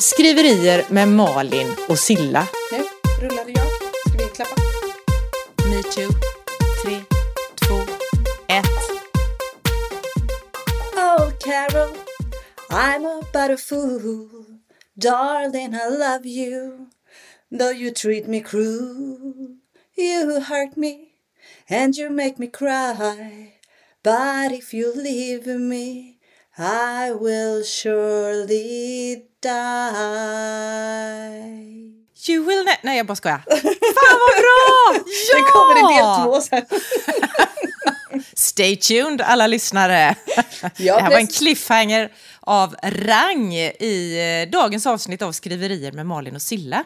Skriverier med Malin och Silla. Nu rullade jag. Ska vi klappa? Me too. Tre, två, ett. Oh Carol, I'm a fool. Darling, I love you. Though you treat me cruel, you hurt me and you make me cry. But if you leave me, I will surely die. You will ne- Nej, jag bara skojar. Fan vad bra! Ja! Den kommer i del två sen. Stay tuned alla lyssnare. Ja, det här var en cliffhanger av rang i eh, dagens avsnitt av Skriverier med Malin och Silla.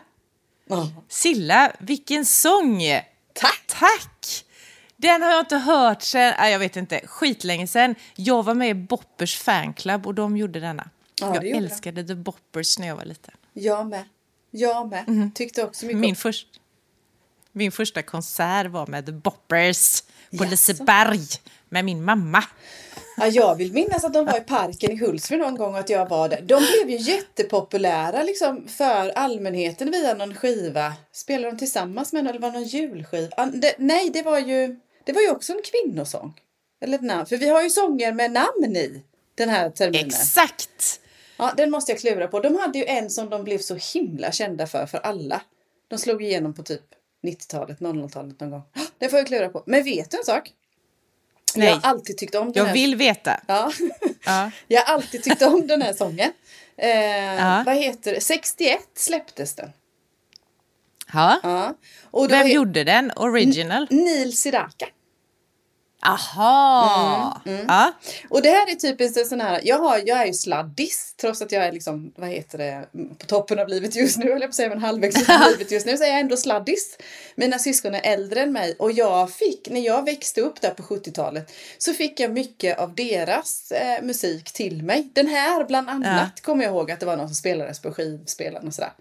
Ja. Silla, vilken sång! Tack! Tack! Den har jag inte hört sen, jag vet inte, skitlänge sen. Jag var med i Boppers fanclub och de gjorde denna. Ja, det jag älskade The Boppers när jag var liten. Jag med. Jag med. Tyckte också mycket Min, först, min första konsert var med The Boppers på Jaså? Liseberg med min mamma. Ja, jag vill minnas att de var i parken i Hultsfred någon gång och att jag var där. De blev ju jättepopulära liksom för allmänheten via någon skiva. Spelade de tillsammans med någon, eller var det någon julskiva? Det, nej, det var ju det var ju också en kvinnosång. Eller ett namn. För vi har ju sånger med namn i den här terminen. Exakt! Ja, den måste jag klura på. De hade ju en som de blev så himla kända för, för alla. De slog igenom på typ 90-talet, 00-talet någon gång. Det får jag klura på. Men vet du en sak? Nej. Jag har alltid tyckt om den Jag här. vill veta. Ja. Ja. Jag har alltid tyckt om den här sången. Eh, Ja. Vad heter det? 61 släpptes den. Ja. Ja. Och Vem gjorde den? Original? Neil Sedaka. Aha! Mm, Ja. Och det här är typiskt en sån här, jag, har, jag är ju sladdis trots att jag är liksom, vad heter det, på toppen av livet just nu, eller jag på säga, men halvvägs upp i livet just nu, så är jag ändå sladdis. Mina syskon är äldre än mig och jag fick, när jag växte upp där på 70-talet, så fick jag mycket av deras eh, musik till mig. Den här bland annat kommer jag ihåg att det var någon som spelades på skivspelaren och sådär.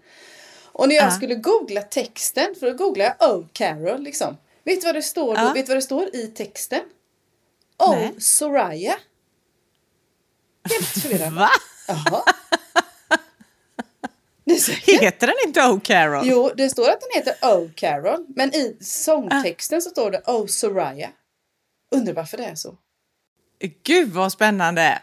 Och när jag Ja. skulle googla texten, för då googlade jag Oh Carol liksom. Vet du vad det står, då? Ja. Vet du vad det står i texten? Oh Nej. Soraya. Helt förvirrande. Va? Jaha. Heter den inte Oh Carol? Jo, det står att den heter Oh Carol. Men i sångtexten så står det Oh Soraya. Undrar varför det är så. Gud vad spännande!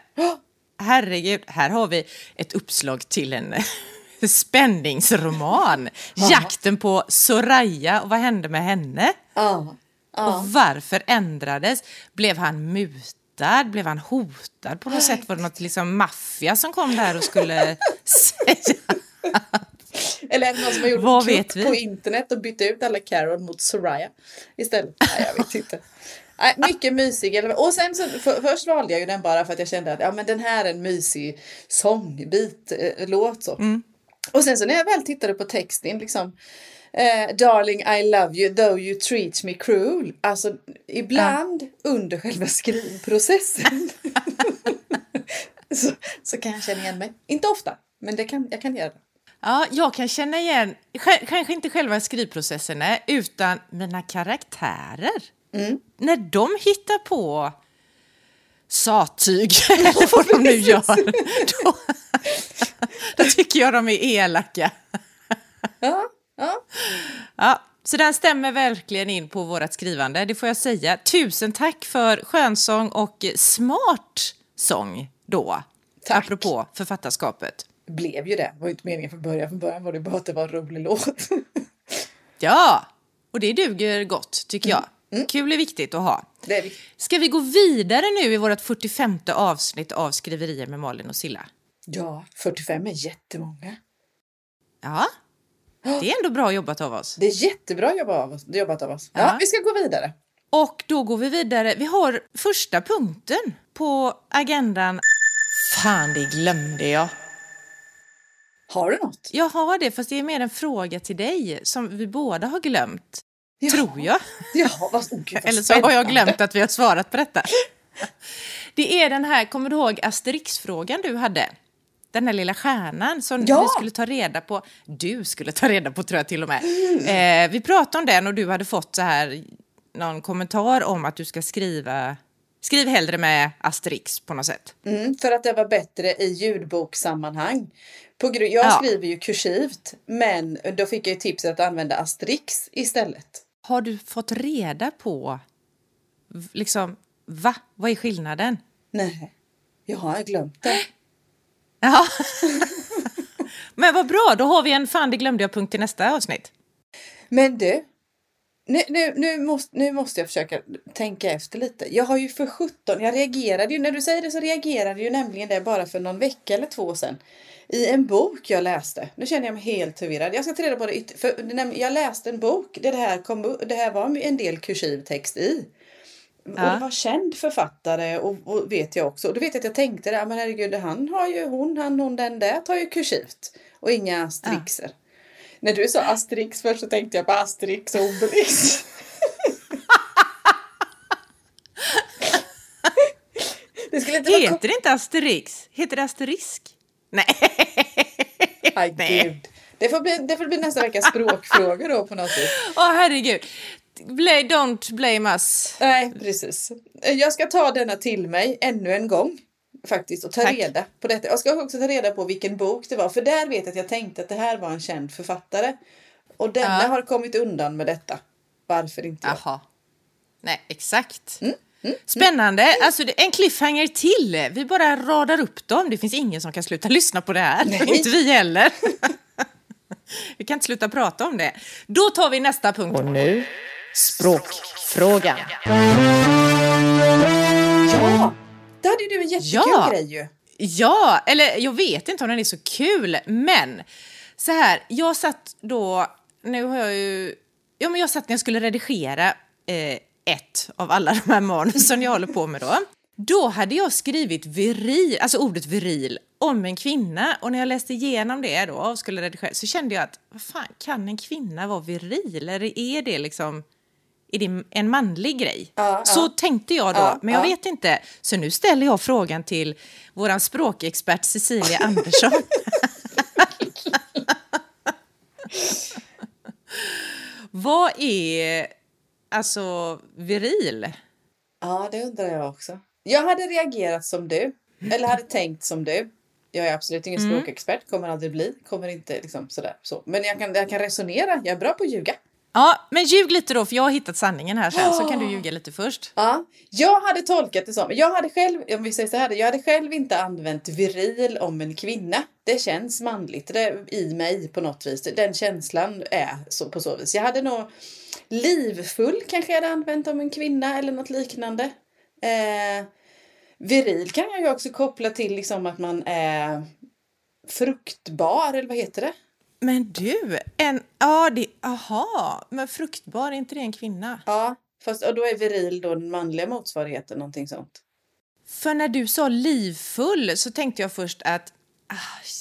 Herregud, här har vi ett uppslag till en spänningsroman. Jakten på Soraya och vad hände med henne? Ja. Ja. Och varför ändrades? Blev han mutad? Blev han hotad på något sätt? Var det något liksom maffia som kom där och skulle säga? Eller är det någon som har gjort Vad en vi? på internet och bytt ut alla Carol mot Soraya istället? Nej, jag vet inte. Nej, mycket mysig. Och sen så, för, först valde jag ju den bara för att jag kände att ja, men den här är en mysig sångbit, eh, låt så. Mm. Och sen så när jag väl tittade på texten liksom eh, Darling I love you though you treat me cruel. Alltså ibland under själva skrivprocessen så, så kan jag känna igen mig. Inte ofta, men det kan, jag kan göra det. Ja, jag kan känna igen, kanske inte själva skrivprocesserna, utan mina karaktärer. När de hittar på sattyg, eller vad de nu gör, då, då tycker jag de är elaka. Ja, ja. Ja, så den stämmer verkligen in på vårt skrivande, det får jag säga. Tusen tack för skönsång och smart sång då, Tack. apropå författarskapet. Det blev ju det. Det var ju inte meningen från början. Från början var det bara att det var en rolig låt. Ja, och det duger gott tycker jag. Kul är viktigt att ha. Det är vi. Ska vi gå vidare nu i vårt 45 avsnitt av Skriverier med Malin och Silla? Ja, 45 är jättemånga. Ja, det är ändå bra jobbat av oss. Det är jättebra jobbat av oss. Jobbat av oss. Ja, Ja. vi ska gå vidare. Och då går vi vidare. Vi har första punkten på agendan. Fan, det glömde jag. Har du något? Jag har det, fast det är mer en fråga till dig som vi båda har glömt. Ja. Tror jag. Ja, vad, oh, Gud, Eller så har jag glömt att vi har svarat på detta. Det är den här, kommer du ihåg Asterix-frågan du hade? Den här lilla stjärnan som Ja! vi skulle ta reda på. Du skulle ta reda på tror jag till och med. Eh, vi pratade om den och du hade fått så här någon kommentar om att du ska skriva Skriv hellre med Asterix på något sätt. Mm, för att det var bättre i ljudbokssammanhang. På jag Ja. skriver ju kursivt, men då fick jag ju tipset att använda Asterix istället. Har du fått reda på, liksom, va? Vad är skillnaden? Nej, jag har glömt det. Ja. Men vad bra, då har vi en fan det glömde jag punkt till nästa avsnitt. Men du, nu, nu, nu, måste, nu måste jag försöka tänka efter lite. Jag har ju för 17, jag reagerade ju, när du säger det så reagerade ju nämligen det bara för någon vecka eller två sedan. I en bok jag läste. Nu känner jag mig helt förvirrad. Jag ska ta reda på det. För, jag läste en bok där det här, kom, det här var en del kursiv text i. Och Ja. det var känd författare och, och vet jag också. Och då vet jag att jag tänkte det, men herregud, han har ju hon, han, hon, den där tar ju kursivt. Och inga asterixer. När du sa asterix först så tänkte jag på asterix och obelix. det skulle inte vara... Heter det inte Asterix? Heter det Asterisk? Nej. Aj, Nej. gud. Det får, bli, det får bli nästa veckas språkfråga då på något vis. Åh herregud. Don't blame us. Nej, precis. Jag ska ta denna till mig ännu en gång. Faktiskt och ta Tack. reda på detta. Jag ska också ta reda på vilken bok det var. För där vet jag att jag tänkte att det här var en känd författare. Och denna Ja. har kommit undan med detta. Varför inte jag? Jaha. Nej, exakt. Mm, Spännande. Alltså, det- en cliffhanger till. Vi bara radar upp dem. Det finns ingen som kan sluta lyssna på det här. Nej. Inte vi heller. vi kan inte sluta prata om det. Då tar vi nästa punkt. Och nu språkfrågan. Ja! Där hade du en jättekul Ja. grej ju. Ja, eller jag vet inte om den är så kul, men så här, jag satt då, nu har jag ju, ja men jag satt när jag skulle redigera eh, ett av alla de här manusen jag håller på med då. Då hade jag skrivit viril, alltså ordet viril, om en kvinna och när jag läste igenom det då och skulle redigera så kände jag att, vad fan, kan en kvinna vara viril? Eller är det liksom, är det en manlig grej? Ja, så ja. tänkte jag då, men jag ja. vet inte. Så nu ställer jag frågan till vår språkexpert Cecilia Andersson. Vad är alltså viril? Ja, det undrar jag också. Jag hade reagerat som du. Eller hade tänkt som du. Jag är absolut ingen Mm. språkexpert, kommer aldrig bli. Kommer inte liksom sådär. Så. Men jag kan, jag kan resonera. Jag är bra på att ljuga. Ja, men ljug lite då, för jag har hittat sanningen här sen, så kan du ljuga lite först. Ja, jag hade tolkat det som, jag hade själv, om vi säger så här, jag hade själv inte använt viril om en kvinna. Det känns manligt det, i mig på något vis. Den känslan är så, på så vis. Jag hade nog livfull kanske jag hade använt om en kvinna eller något liknande. Eh, viril kan jag ju också koppla till liksom att man är fruktbar, eller vad heter det? Men du, en, ja, det, aha, men fruktbar, är inte det en kvinna? Ja, fast och då är viril då den manliga motsvarigheten, någonting sånt. För när du sa livfull så tänkte jag först att ah,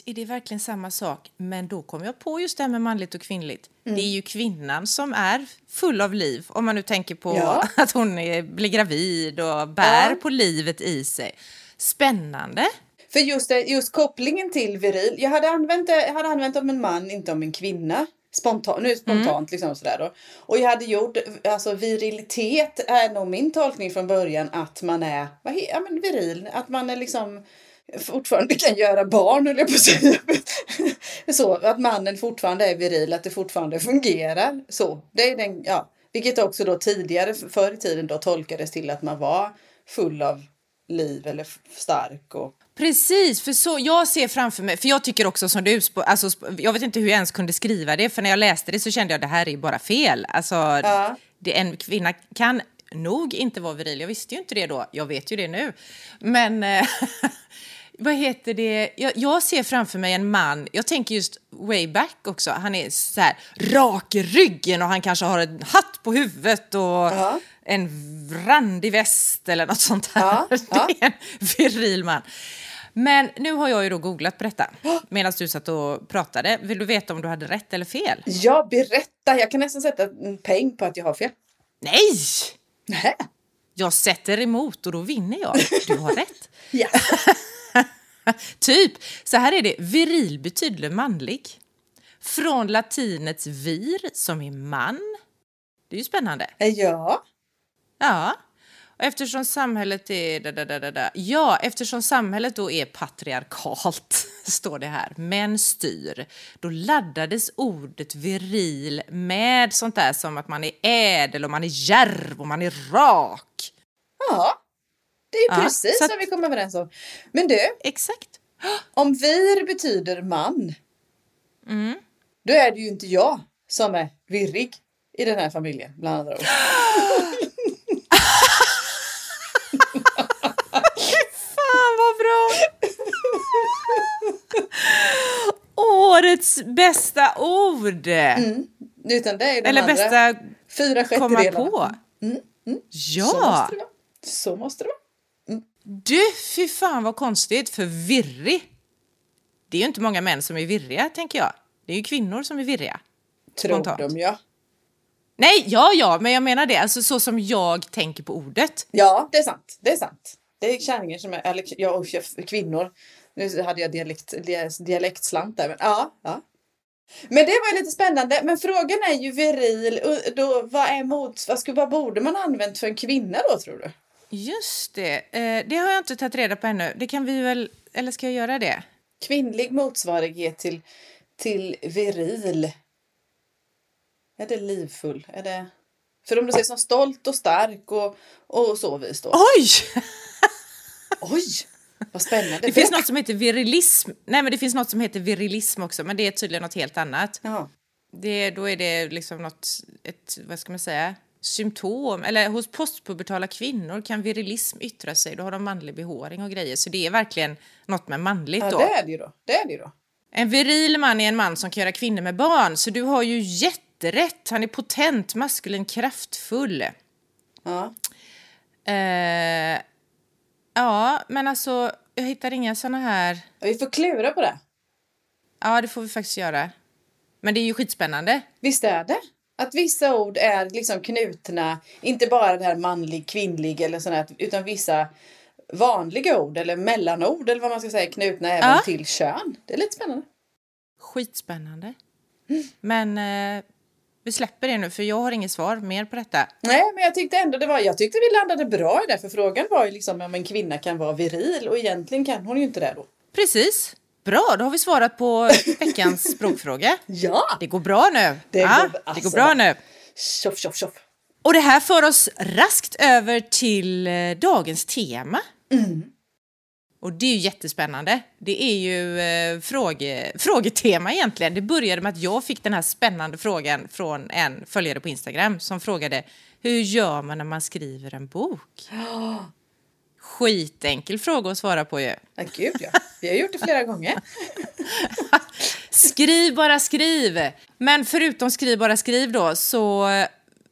är det verkligen samma sak? Men då kom jag på just det här med manligt och kvinnligt. Mm. Det är ju kvinnan som är full av liv, om man nu tänker på Ja. att hon är, blir gravid och bär Ja. på livet i sig. Spännande. För just, just kopplingen till viril. Jag hade använt det, jag hade använt om en man, inte om en kvinna. Spontan, nu spontant liksom sådär då. Och jag hade gjort, alltså virilitet är nog min tolkning från början att man är, vad he, ja men viril, att man är liksom fortfarande kan göra barn höll jag på att säga. Så, att mannen fortfarande är viril, att det fortfarande fungerar. Så, det är den, ja. Vilket också då tidigare, förr i tiden då tolkades till att man var full av liv eller stark och Precis, för så jag ser framför mig, för jag tycker också som du, alltså, jag vet inte hur jag ens kunde skriva det, för när jag läste det så kände jag att det här är bara fel. Alltså, Ja. det, en kvinna kan nog inte vara viril, jag visste ju inte det då, jag vet ju det nu. Men eh, vad heter det, jag, jag ser framför mig en man, jag tänker just way back också, han är så här rak i ryggen och han kanske har en hatt på huvudet och Ja. en randig väst eller något sånt här. Ja, ja. Det är en viril man. Men nu har jag ju då googlat på detta medan du satt och pratade. Vill du veta om du hade rätt eller fel? Ja, berätta! Jag kan nästan sätta en peng på att jag har fel. Nej! Nej. Jag sätter emot och då vinner jag. Du har rätt. Ja. typ, så här är det. Viril betyder manlig. Från latinets vir, som är man. Det är ju spännande. ja. Ja. Och eftersom samhället är... Da, da, da, da. Ja, eftersom samhället då är patriarkalt, står det här, män styr, då laddades ordet viril med sånt där som att man är ädel och man är järv och man är rak. Ja, det är Ja, precis vad vi kom överens om. Men du, Exakt. om vir betyder man, Mm. då är det ju inte jag som är virrig i den här familjen, bland andra ord. Fan vad bra! Årets bästa ord! Utan det är de Eller andra bästa fyra komma sjättedelarna. på. Så Ja! måste det vara. Så måste det vara. Du, fy fan vad konstigt, för virrig. Det är ju inte många män som är virriga, tänker jag. Det är ju kvinnor som är virriga. Tror Spontant. de ja. Nej, ja, ja, men jag menar det, alltså så som jag tänker på ordet. Ja, det är sant. Det är sant. Det är kärringar som är, eller ja, kvinnor. Nu hade jag dialekt, dia- dialektslant där, men ja, ja. Men det var ju lite spännande. Men frågan är ju viril. Då, vad, är mot, vad, skulle, vad borde man använt för en kvinna då tror du? Just det, eh, det har jag inte tagit reda på ännu. Det kan vi väl, eller ska jag göra det? Kvinnlig motsvarighet till, till viril. Är det livfull? Är det... För om du säger som stolt och stark och, och så vis då. Oj! Oj! Vad spännande. Det finns något som heter virilism. Nej, men det finns något som heter virilism också, men det är tydligen något helt annat. Ja. Det, då är det liksom något, ett, vad ska man säga, symptom. Eller hos postpubertala kvinnor kan virilism yttra sig. Då har de manlig behåring och grejer. Så det är verkligen något med manligt ja, då. det är det ju då. Det är det då. En viril man är en man som kan göra kvinnor med barn. Så du har ju jätterätt. Han är potent, maskulin, kraftfull. Ja. Eh, ja, men alltså, jag hittar inga såna här... Vi får klura på det. Ja, det får vi faktiskt göra. Men det är ju skitspännande. Visst är det? Att vissa ord är liksom knutna, inte bara det här manlig, kvinnlig eller sånt utan vissa vanliga ord eller mellanord eller vad man ska säga knutna även Ja. till kön. Det är lite spännande. Skitspännande. Men eh, vi släpper det nu, för jag har inget svar mer på detta. Nej, men jag tyckte ändå det var, jag tyckte vi landade bra i det, för frågan var ju liksom om en kvinna kan vara viril och egentligen kan hon ju inte det då. Precis. Bra, då har vi svarat på veckans språkfråga. Ja! Det går bra nu. Det ja, går- det alltså, går bra vad- nu. Tjoff, tjoff, tjoff. Och det här för oss raskt över till eh, dagens tema. Och det är ju jättespännande. Det är ju eh, fråge, frågetema egentligen. Det började med att jag fick den här spännande frågan från en följare på Instagram som frågade hur gör man när man skriver en bok? Skitenkel fråga att svara på ju. Ja, gud ja. Vi har gjort det flera gånger. Skriv bara skriv! Men förutom skriv bara skriv då så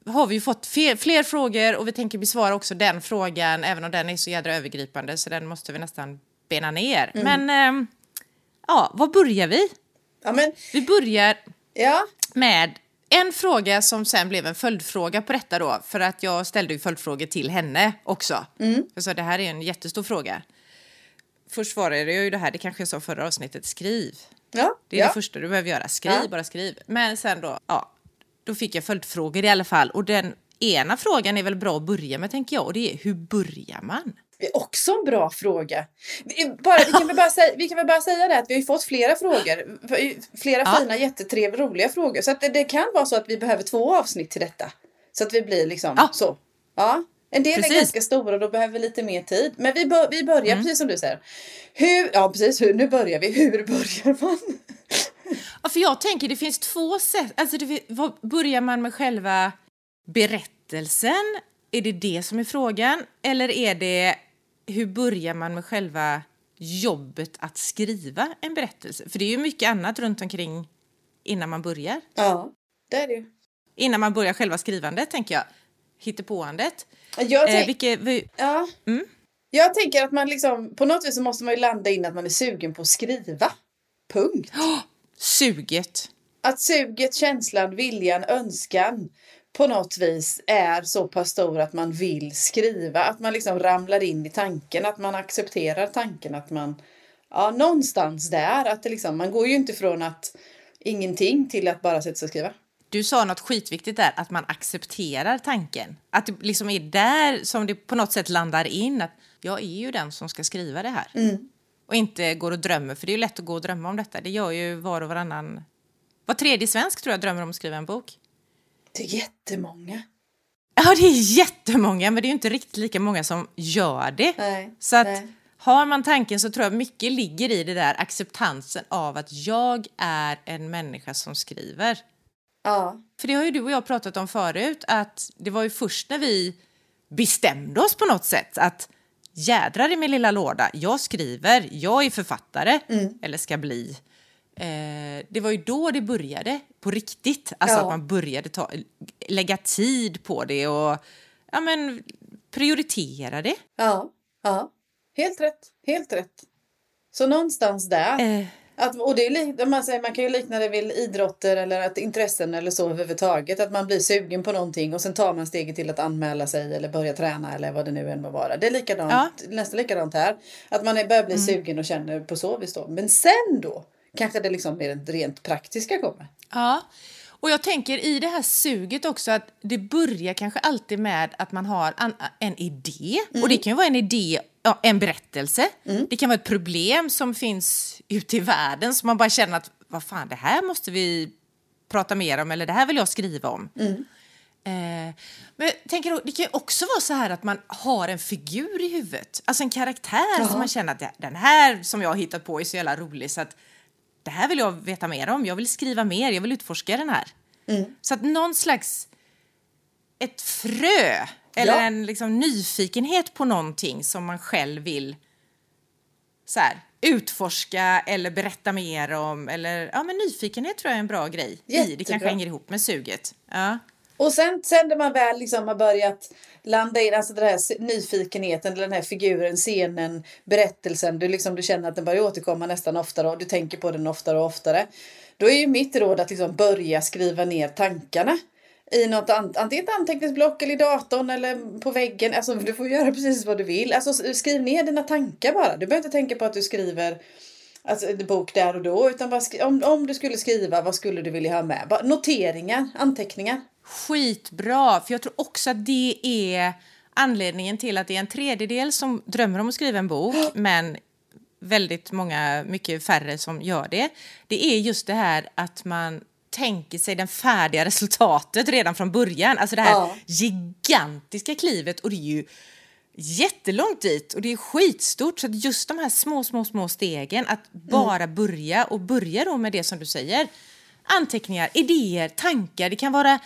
har vi ju fått fler frågor och vi tänker besvara också den frågan även om den är så jädra övergripande så den måste vi nästan bena ner. Men ehm, ja, var börjar vi? Ja, men Vi börjar ja. med en fråga som sen blev en följdfråga på detta då för att jag ställde ju följdfrågor till henne också. Jag sa det här är en jättestor fråga. Först svarade jag ju det här, det kanske jag sa förra avsnittet, skriv. Ja, Det är ja. det första du behöver göra. Skriv, Ja. bara skriv. Men sen då, ja, då fick jag följdfrågor i alla fall. Och den ena frågan är väl bra att börja med, tänker jag. Och det är hur börjar man? Det är också en bra fråga. Vi, bara, vi, kan väl bara säga, vi kan väl bara säga det att vi har fått flera frågor. Flera Ja. fina, jättetrevliga, roliga frågor. Så att det, det kan vara så att vi behöver två avsnitt till detta. Så att vi blir liksom Ja. så. Ja. En del Precis. är ganska stora och då behöver vi lite mer tid. Men vi, bör, vi börjar precis som du säger. Hur, ja precis, hur, nu börjar vi. Hur börjar man? Ja, för jag tänker det finns två sätt. Alltså, det, vad, börjar man med själva berättelsen? Är det det som är frågan? Eller är det hur börjar man med själva jobbet att skriva en berättelse? För det är ju mycket annat runt omkring innan man börjar. Ja, det är det. Innan man börjar själva skrivandet, tänker jag. Hittepåandet. Jag, Eh, tänk, vilket, vi, ja. Mm. jag tänker att man liksom, på något vis så måste man ju landa in att man är sugen på att skriva. Punkt. suget. att suget, känslan, viljan, önskan på något vis är så pass stor att man vill skriva. Att man liksom ramlar in i tanken, att man accepterar tanken, att man... Ja, någonstans där. Att det liksom, man går ju inte från att ingenting till att bara sätta sig och skriva. du sa något skitviktigt där, att man accepterar tanken. Att det liksom är där som det på något sätt landar in, att jag är ju den som ska skriva det här. Mm. Och inte går och drömmer, för det är ju lätt att gå och drömma om detta. Det gör ju var och varannan... Var tredje svensk tror jag drömmer om att skriva en bok. Det är jättemånga. Ja, det är jättemånga, men det är ju inte riktigt lika många som gör det. Nej, så att nej. har man tanken så tror jag mycket ligger i det där acceptansen av att jag är en människa som skriver. Ja. För det har ju du och jag pratat om förut, att det var ju först när vi bestämde oss på något sätt att jädrar i min lilla låda, jag skriver, jag är författare, eller ska bli. Eh, det var ju då det började på riktigt, alltså Ja. att man började ta, lägga tid på det och ja, men, prioritera det. Ja. Ja. Helt rätt. Helt rätt. Så någonstans där. Eh, Att, och det är man, säger, man kan ju likna det vid idrotter eller att intressen eller så överhuvudtaget. Att man blir sugen på någonting och sen tar man steget till att anmäla sig eller börja träna eller vad det nu än må vara. Det är likadant, nästan likadant här. Att man börjar bli sugen och känner på så vis då. Men sen då kanske det liksom mer rent praktiska kommer. Ja, och jag tänker i det här suget också att det börjar kanske alltid med att man har an, en idé. Och det kan ju vara en idé, ja, en berättelse. Det kan vara ett problem som finns ute i världen som man bara känner att vad fan, det här måste vi prata mer om eller det här vill jag skriva om. Eh, men tänker, det kan ju också vara så här att man har en figur i huvudet, alltså en karaktär som man känner att den här som jag har hittat på är så jävla rolig så att det här vill jag veta mer om, jag vill skriva mer, jag vill utforska den här. Så att någon slags, ett frö eller Ja. en liksom, nyfikenhet på någonting som man själv vill så här, utforska eller berätta mer om. Eller, ja, men nyfikenhet tror jag är en bra grej. I. Det Jättebra. kanske hänger ihop med suget. Ja. Och sen, sen när man väl liksom har börjat landa in, alltså den här nyfikenheten, den här figuren, scenen, berättelsen, du, liksom, du känner att den börjar återkomma nästan oftare och du tänker på den oftare och oftare. Då är ju mitt råd att liksom börja skriva ner tankarna. I något an- antingen ett anteckningsblock eller i datorn eller på väggen. Alltså du får göra precis vad du vill. Alltså skriv ner dina tankar bara. Du behöver inte tänka på att du skriver alltså, en bok där och då. Utan bara om, om du skulle skriva, vad skulle du vilja ha med? Bara noteringar, anteckningar. Skitbra, för jag tror också att det är anledningen till att det är en tredjedel som drömmer om att skriva en bok, men väldigt många, mycket färre som gör det. Det är just det här att man tänker sig det färdiga resultatet redan från början. Alltså det här Ja. gigantiska klivet och det är ju jättelångt dit och det är skitstort. Så att just de här små, små, små stegen, att bara börja och börja då med det som du säger. Anteckningar, idéer, tankar. Det kan vara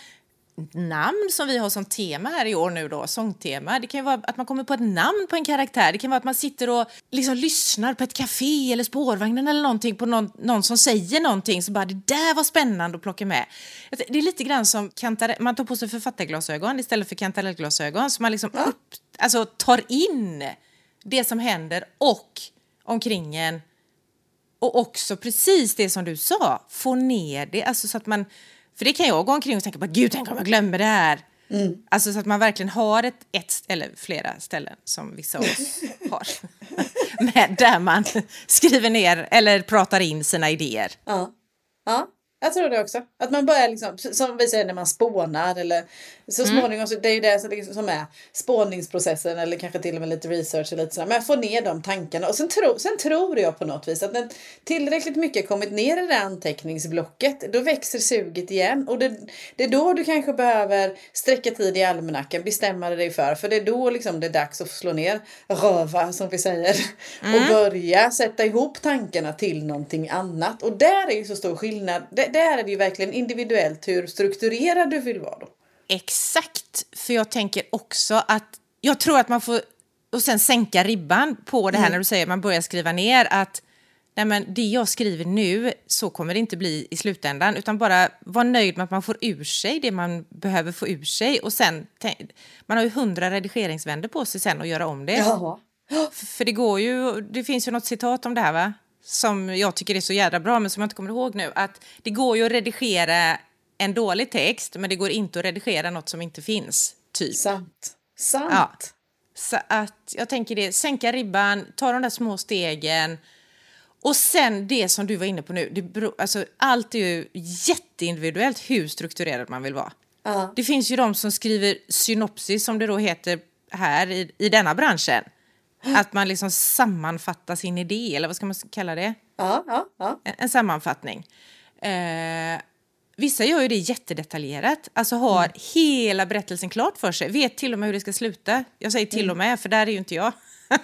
namn som vi har som tema här i år nu då, sångtema. Det kan ju vara att man kommer på ett namn på en karaktär. Det kan vara att man sitter och liksom lyssnar på ett café eller spårvagnen eller någonting på någon, någon som säger någonting så bara det där var spännande att plocka med. Det är lite grann som kantarell, man tar på sig författarglasögon istället för kantarellglasögon så man liksom upp, alltså tar in det som händer och omkring en och också precis det som du sa, få ner det, alltså så att man, för det kan jag gå omkring och tänka på, gud tänk om jag glömmer det här. Alltså så att man verkligen har ett, ett eller flera ställen som vissa av oss har. Med, där man skriver ner eller pratar in sina idéer. Ja. ja, jag tror det också. Att man börjar liksom, som vi säger när man spånar eller så småningom, så det är ju det som, liksom, som är spårningsprocessen eller kanske till och med lite research och lite sådär. Men få ner de tankarna. Och sen, tro, sen tror jag på något vis att när tillräckligt mycket kommit ner i det anteckningsblocket då växer suget igen. Och det, det är då du kanske behöver sträcka tid i almanackan, bestämma dig för. För det är då liksom det är dags att slå ner röva som vi säger. Och börja sätta ihop tankarna till någonting annat. Och där är ju så stor skillnad. Där där är det ju verkligen individuellt hur strukturerad du vill vara då. Exakt, för jag tänker också att jag tror att man får och sen sänka ribban på det här när du säger att man börjar skriva ner att nej men det jag skriver nu så kommer det inte bli i slutändan utan bara vara nöjd med att man får ur sig det man behöver få ur sig och sen man har ju hundra redigeringsvändor på sig sen att göra om det. Ja. F- För det går ju, det finns ju något citat om det här va? Som jag tycker är så jädra bra men som jag inte kommer ihåg nu. Att det går ju att redigera en dålig text men det går inte att redigera något som inte finns. Typ. Sant. Sant. Ja. Så att jag tänker det, sänka ribban, ta de där små stegen Och sen det som du var inne på nu, det beror, alltså, allt är ju jätteindividuellt hur strukturerad man vill vara. Ja. Det finns ju de som skriver synopsis, som det då heter här i, i denna branschen. Att man liksom sammanfattar sin idé, eller vad ska man kalla det? Ja, ja, ja. En, en sammanfattning. Eh, vissa gör ju det jättedetaljerat, alltså har hela berättelsen klart för sig, vet till och med hur det ska sluta. Jag säger till och med, för där är ju inte jag.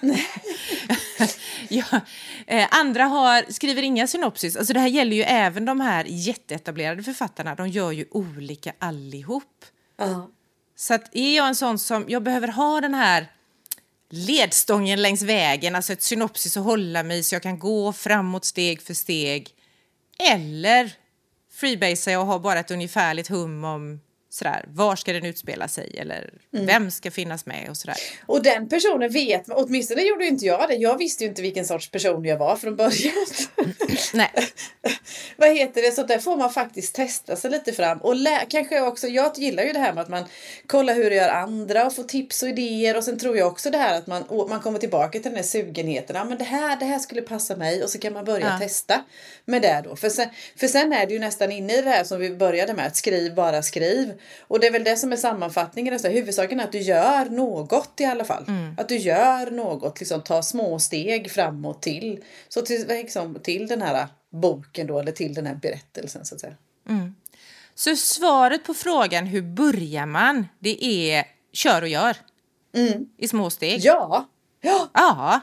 ja. eh, andra har, skriver inga synopsis. Alltså det här gäller ju även de här jätteetablerade författarna. De gör ju olika allihop. ja. Så att är jag en sån som, jag behöver ha den här ledstången längs vägen, alltså ett synopsis att hålla mig i så jag kan gå framåt steg för steg. Eller freebasea och ha bara ett ungefärligt hum om sådär, var ska den utspela sig eller vem ska finnas med och sådär. Och den personen vet, åtminstone gjorde inte jag det. Jag visste ju inte vilken sorts person jag var från början. Nej. Vad heter det? Så där får man faktiskt testa sig lite fram. Och kanske också, jag gillar ju det här med att man kollar hur det gör andra och får tips och idéer. Och sen tror jag också det här att man, man kommer tillbaka till den här sugenheten. Ja men det här, det här skulle passa mig. Och så kan man börja Ja. testa med det då. För sen, för sen är det ju nästan inne i det här som vi började med. Att skriv, bara skriv. Och det är väl det som är sammanfattningen. Så huvudsaken är att du gör något i alla fall. Att du gör något, liksom ta små steg framåt till. Så till, liksom, till den här boken då, eller till den här berättelsen så att säga. Så svaret på frågan hur börjar man, det är kör och gör. I små steg. Ja! Ja! Ja.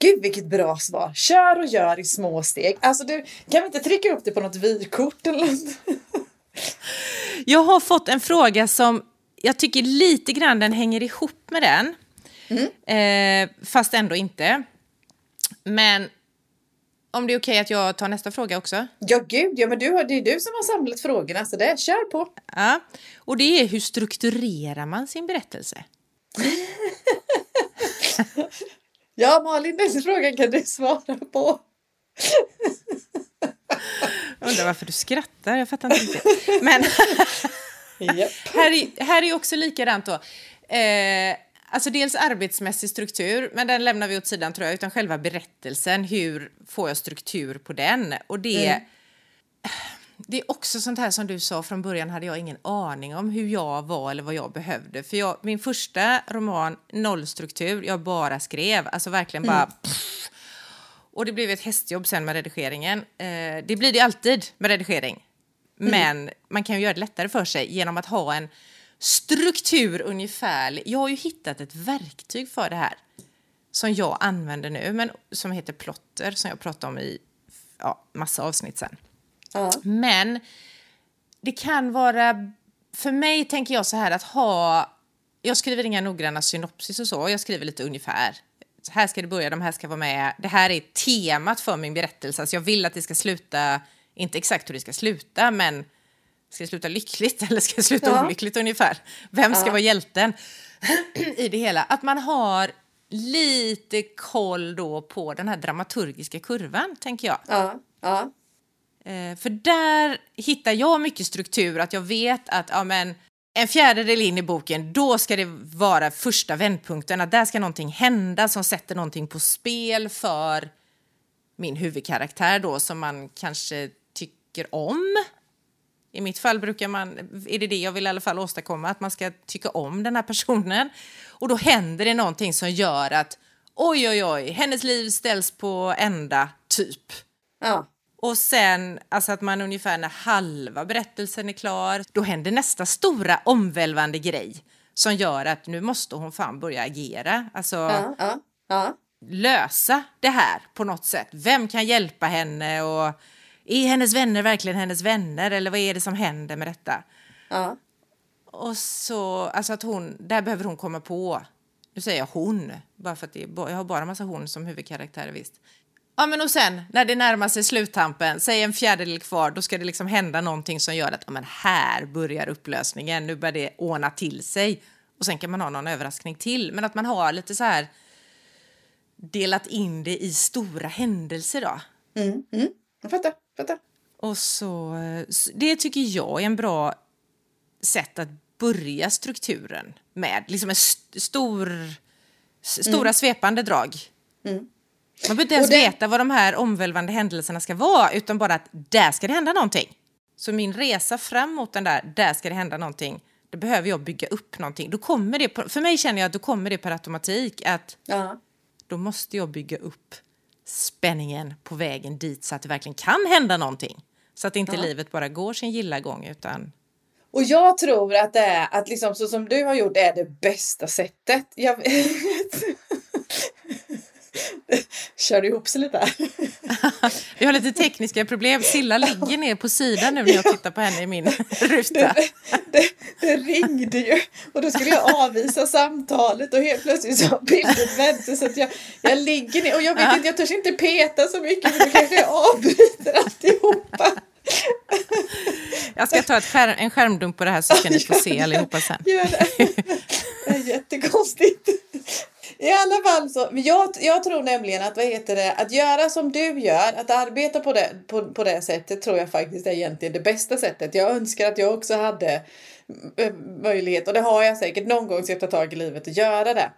Gud vilket bra svar! Kör och gör i små steg. Alltså du, kan vi inte trycka upp det på något vykort eller något? Jag har fått en fråga som jag tycker lite grann den hänger ihop med den. Eh, fast ändå inte. Men om det är okej att jag tar nästa fråga också? Ja gud, ja men du har, det är du som har samlat frågorna så det, kör på! Ja. Och det är hur strukturerar man sin berättelse? Ja Malin, den frågan kan du svara på. Undrar varför du skrattar, jag fattar inte riktigt. Men Japp. här är, här är också likadant då. Eh, alltså dels arbetsmässig struktur, men den lämnar vi åt sidan tror jag, utan själva berättelsen, hur får jag struktur på den? Och det, det är också sånt här som du sa från början hade jag ingen aning om hur jag var eller vad jag behövde. För jag, min första roman, noll struktur, jag bara skrev, alltså verkligen bara pff. Och det blev ett hästjobb sen med redigeringen. Eh, det blir det alltid med redigering. Men man kan ju göra det lättare för sig genom att ha en struktur ungefär. Jag har ju hittat ett verktyg för det här som jag använder nu, men som heter Plotter, som jag pratade om i ja, massa avsnitt sen. Ja. Men det kan vara... För mig tänker jag så här att ha... Jag skriver inga noggranna synopsis och så, jag skriver lite ungefär. Så här ska det börja, de här ska vara med. Det här är temat för min berättelse. Alltså jag vill att det ska sluta, inte exakt hur det ska sluta, men ska det sluta lyckligt eller ska det sluta Ja. olyckligt ungefär? Vem ska Ja. vara hjälten i det hela? Att man har lite koll då på den här dramaturgiska kurvan, tänker jag. Ja, ja. Eh, för där hittar jag mycket struktur, att jag vet att ja, men, en fjärdedel in i boken, då ska det vara första vändpunkten, att där ska någonting hända som sätter någonting på spel för min huvudkaraktär då, som man kanske tycker om. I mitt fall brukar man, är det det jag vill i alla fall åstadkomma, att man ska tycka om den här personen. Och då händer det någonting som gör att oj, oj, oj, hennes liv ställs på ända, typ. ja. Och sen, alltså att man ungefär när halva berättelsen är klar, då händer nästa stora omvälvande grej som gör att nu måste hon fan börja agera. Alltså ja, ja, ja. lösa det här på något sätt. Vem kan hjälpa henne och är hennes vänner verkligen hennes vänner eller vad är det som händer med detta? Och så, alltså att hon, där behöver hon komma på, nu säger jag hon, bara för att det jag har bara massa hon som huvudkaraktärer visst. Ja men och sen när det närmar sig sluttampen, säg en fjärdedel kvar, då ska det liksom hända någonting som gör att ja, men här börjar upplösningen, nu börjar det ordna till sig. Och sen kan man ha någon överraskning till, men att man har lite så här delat in det i stora händelser då. Mm, mm. Jag fattar, fattar. Och så, det tycker jag är en bra sätt att börja strukturen med. Liksom en st- stor, stora svepande drag. Man behöver inte ens det- veta vad de här omvälvande händelserna ska vara, utan bara att där ska det hända någonting. Så min resa fram mot den där, där ska det hända någonting, då behöver jag bygga upp någonting. Då kommer det, för mig känner jag att då kommer det per automatik att Ja. då måste jag bygga upp spänningen på vägen dit så att det verkligen kan hända någonting. Så att inte livet bara går sin gilla gång utan... Och jag tror att det är att liksom så som du har gjort är det bästa sättet. Jag vet. Kör ihop sig lite. Vi har lite tekniska problem. Silla ligger ner på sidan nu när jag tittar på henne i min ruta. Det, det, det ringde ju och då skulle jag avvisa samtalet och helt plötsligt så har bilden vänt så att jag, jag ligger ner och jag vet inte, jag törs inte peta så mycket för då kanske jag avbryter alltihopa. Jag ska ta ett skärm, en skärmdump på det här så ska ni få se allihopa sen. Gör det. Det är jättekonstigt. I alla fall så, men jag, jag tror nämligen att vad heter det, att göra som du gör, att arbeta på det, på, på det sättet tror jag faktiskt är egentligen det bästa sättet. Jag önskar att jag också hade eh, möjlighet, och det har jag säkert någon gång ska jag ta tag i livet och göra det.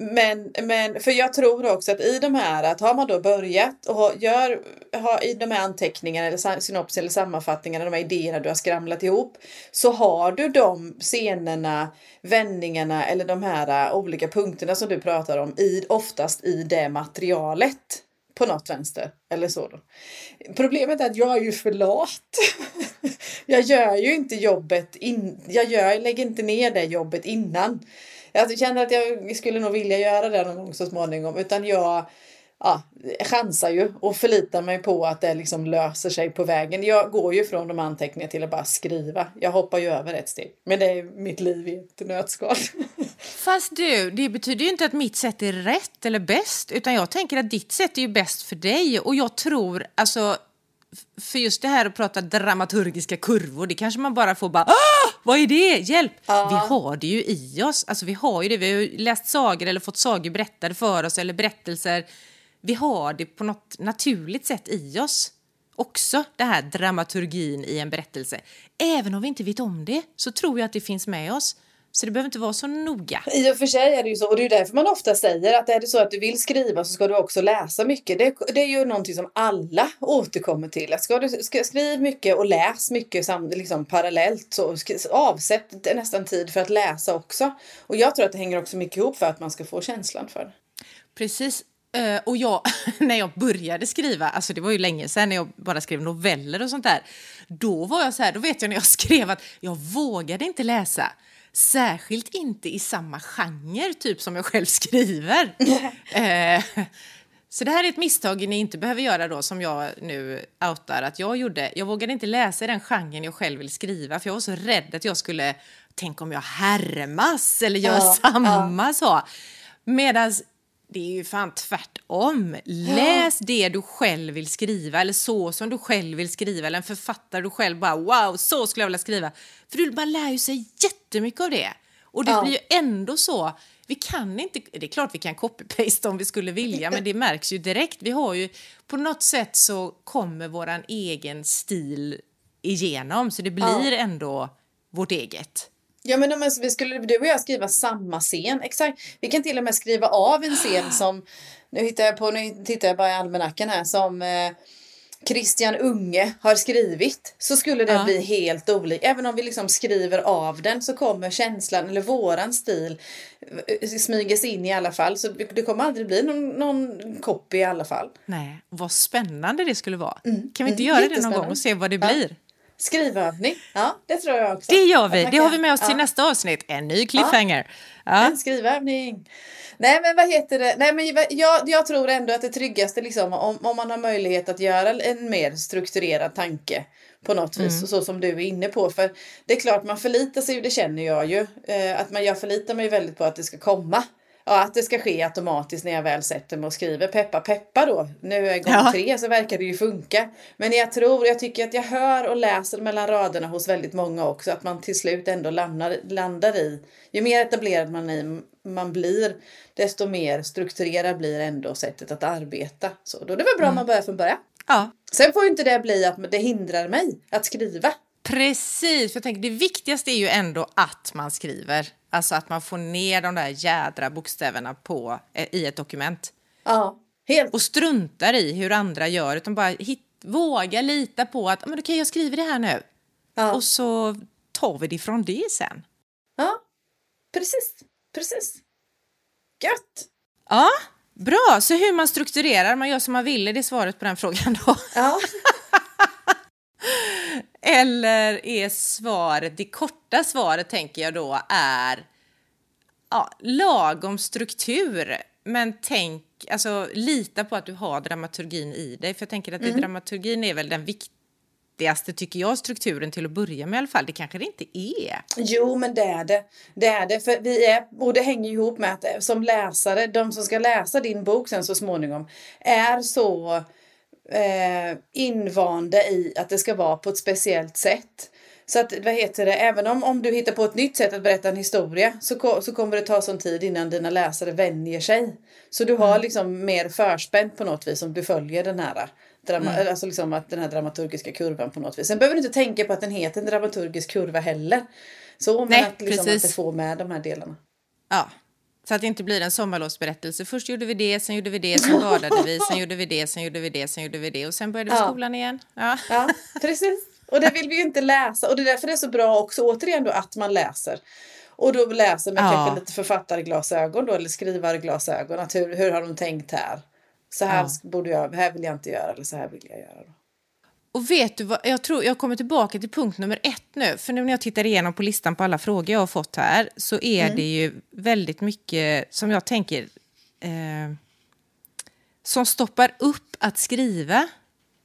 Men, men för jag tror också att i de här, att har man då börjat och gör, har i de här anteckningarna eller synopsis eller sammanfattningarna, de här idéerna du har skramlat ihop, så har du de scenerna, vändningarna eller de här äh, olika punkterna som du pratar om i, oftast i det materialet på något vänster eller så då. Problemet är att jag är ju för lat. jag gör ju inte jobbet in, jag gör, lägger inte ner det jobbet innan. Alltså, jag känner att jag skulle nog vilja göra det någon gång så småningom. Utan jag ja, chansar ju och förlitar mig på att det liksom löser sig på vägen. Jag går ju från de anteckningar till att bara skriva. Jag hoppar ju över ett steg. Men det är mitt liv i ett nötskal. Fast du, det betyder ju inte att mitt sätt är rätt eller bäst, utan jag tänker att ditt sätt är ju bäst för dig. Och jag tror, alltså, för just det här att prata dramaturgiska kurvor, det kanske man bara får bara ah, vad är det? Hjälp! Vi har det ju i oss. Alltså vi har ju det. Vi har ju läst sagor eller fått sagor berättade för oss eller berättelser. Vi har det på något naturligt sätt i oss. Också det här dramaturgin i en berättelse. Även om vi inte vet om det så tror jag att det finns med oss. Så det behöver inte vara så noga. I och för sig är det ju så, och det är därför man ofta säger att är det så att du vill skriva så ska du också läsa mycket. Det, det är ju någonting som alla återkommer till. Att ska du ska, skriv mycket och läs mycket sam, liksom parallellt så avsätt nästan tid för att läsa också. Och jag tror att det hänger också mycket ihop för att man ska få känslan för det. Precis. Eh, och jag, när jag började skriva, alltså det var ju länge sedan när jag bara skrev noveller och sånt där, då var jag så här, då vet jag när jag skrev att jag vågade inte läsa. Särskilt inte i samma genre typ som jag själv skriver. Eh, så det här är ett misstag ni inte behöver göra då som jag nu outar att jag gjorde. Jag vågade inte läsa i den genren jag själv vill skriva för jag var så rädd att jag skulle, tänk om jag härmas eller gör Ja, samma så. Medan det är ju fan tvärtom. Läs det du själv vill skriva eller så som du själv vill skriva eller en författare du själv bara wow, så skulle jag vilja skriva. För du bara lär ju sig jättemycket av det. Och det Ja. blir ju ändå så. Vi kan inte, det är klart vi kan copy-paste om vi skulle vilja, men det märks ju direkt. Vi har ju, på något sätt så kommer våran egen stil igenom, så det blir ändå vårt eget. Ja men om vi skulle du och jag skriva samma scen, exakt. Vi kan till och med skriva av en scen som, nu hittar jag på, nu tittar jag bara i almanackan här, som eh, Christian Unge har skrivit. Så skulle det Ja. bli helt olikt. Även om vi liksom skriver av den så kommer känslan, eller våran stil, eh, smygas in i alla fall. Så det kommer aldrig bli någon, någon copy i alla fall. Nej, vad spännande det skulle vara. Mm. Kan vi inte Mm, göra det någon gång och se vad det Ja. blir? Skrivövning, ja det tror jag också. Det gör vi. Det har vi med oss till ja. nästa avsnitt. En ny cliffhanger. Ja. En skrivövning. Nej men vad heter det? Nej men jag, jag tror ändå att det tryggaste liksom om, om man har möjlighet att göra en mer strukturerad tanke på något vis så som du är inne på. För det är klart man förlitar sig, det känner jag ju, eh, att man, jag förlitar mig väldigt på att det ska komma. Ja, att det ska ske automatiskt när jag väl sätter mig och skriver. Peppa peppa då. Nu är gång Ja. tre så verkar det ju funka. Men jag tror, jag tycker att jag hör och läser mellan raderna hos väldigt många också att man till slut ändå landar, landar i. Ju mer etablerad man, i, man blir desto mer strukturerad blir ändå sättet att arbeta. Så då är det väl bra om man börjar från början. ja, Sen får ju inte det bli att det hindrar mig att skriva. Precis. För jag tänker, det viktigaste är ju ändå att man skriver. Alltså att man får ner de där jädra bokstäverna på, eh, i ett dokument. Ja, helt. Och struntar i hur andra gör, utan bara hit, våga lita på att men okej, jag skriver det här nu. Ja. Och så tar vi det från det sen. ja, precis. Precis. Gött! Ja, bra. Så hur man strukturerar, man gör som man vill, är det svaret på den frågan då? Ja, Eller är svaret, det korta svaret tänker jag då är ja, lagom struktur. Men tänk, alltså lita på att du har dramaturgin i dig. För jag tänker att det, dramaturgin är väl den viktigaste, tycker jag, strukturen till att börja med i alla fall. Det kanske det inte är. Jo, men det är det. Det är det. För vi är, och det hänger ihop med att eh, som läsare, de som ska läsa din bok sen så småningom, är så eh, invanda i att det ska vara på ett speciellt sätt. Så att, vad heter det, även om, om du hittar på ett nytt sätt att berätta en historia så, så kommer det ta sån tid innan dina läsare vänjer sig. Så du har liksom mer förspänt på något vis om du följer den här Drama, alltså liksom att den här dramaturgiska kurvan på något vis. Sen behöver du inte tänka på att den heter en dramaturgisk kurva heller. Så, men Nej, att, liksom, att precis. det får med de här delarna. Ja, så att det inte blir en sommarlovsberättelse. Först gjorde vi det, sen gjorde vi det, sen badade vi, sen gjorde vi det, sen gjorde vi det, sen gjorde vi det och sen började vi Ja. skolan igen. Ja. Ja, precis. Och det vill vi ju inte läsa. Och det är därför det är så bra också, återigen då, att man läser. Och då läser med Ja. kanske lite författarglasögon då, eller skrivarglasögon. Att hur, hur har de tänkt här? Så här Ja. borde jag, här vill jag inte göra, eller så här vill jag göra. Då. Och vet du vad, jag tror jag kommer tillbaka till punkt nummer ett nu. För nu när jag tittar igenom på listan på alla frågor jag har fått här så är Mm. det ju väldigt mycket som jag tänker eh, som stoppar upp att skriva.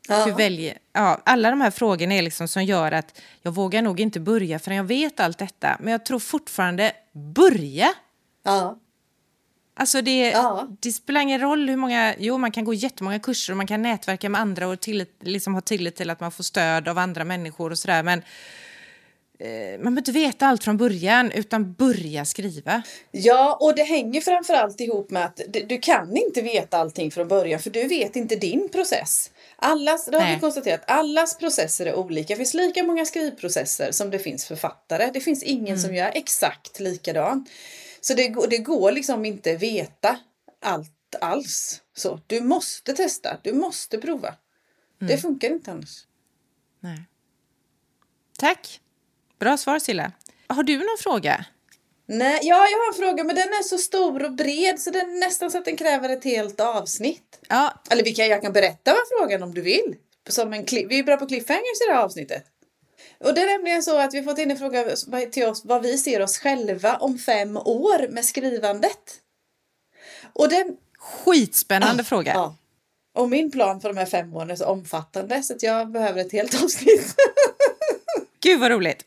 Ja. Hur väljer, ja, alla de här frågorna är liksom som gör att jag vågar nog inte börja förrän jag vet allt detta. Men jag tror fortfarande börja. Ja. Alltså det, Ja. det spelar ingen roll hur många... Jo, man kan gå jättemånga kurser och man kan nätverka med andra och tillit, liksom ha tillit till att man får stöd av andra människor och sådär. Men eh, man behöver inte veta allt från början, utan börja skriva. Ja, och det hänger framförallt ihop med att du, du kan inte veta allting från början för du vet inte din process. Allas, det har Nej. vi konstaterat, allas processer är olika. Det finns lika många skrivprocesser som det finns författare. Det finns ingen som gör exakt likadan. Så det, går- det går liksom inte veta allt alls. Så du måste testa, du måste prova. Det funkar inte annars. Nej. Tack. Bra svar, Silla. Har du någon fråga? Nej, ja, jag har en fråga men den är så stor och bred så den nästan så att den kräver ett helt avsnitt. Ja, Eller vi kan, jag kan berätta vad frågan om du vill. Som en vi är bra på cliffhangers i det här avsnittet. Och det är nämligen så att vi fått in en fråga till oss vad vi ser oss själva om fem år med skrivandet. Och den... skitspännande fråga. Ja. Och min plan för de här fem åren är så omfattande så att jag behöver ett helt avsnitt. Gud vad roligt.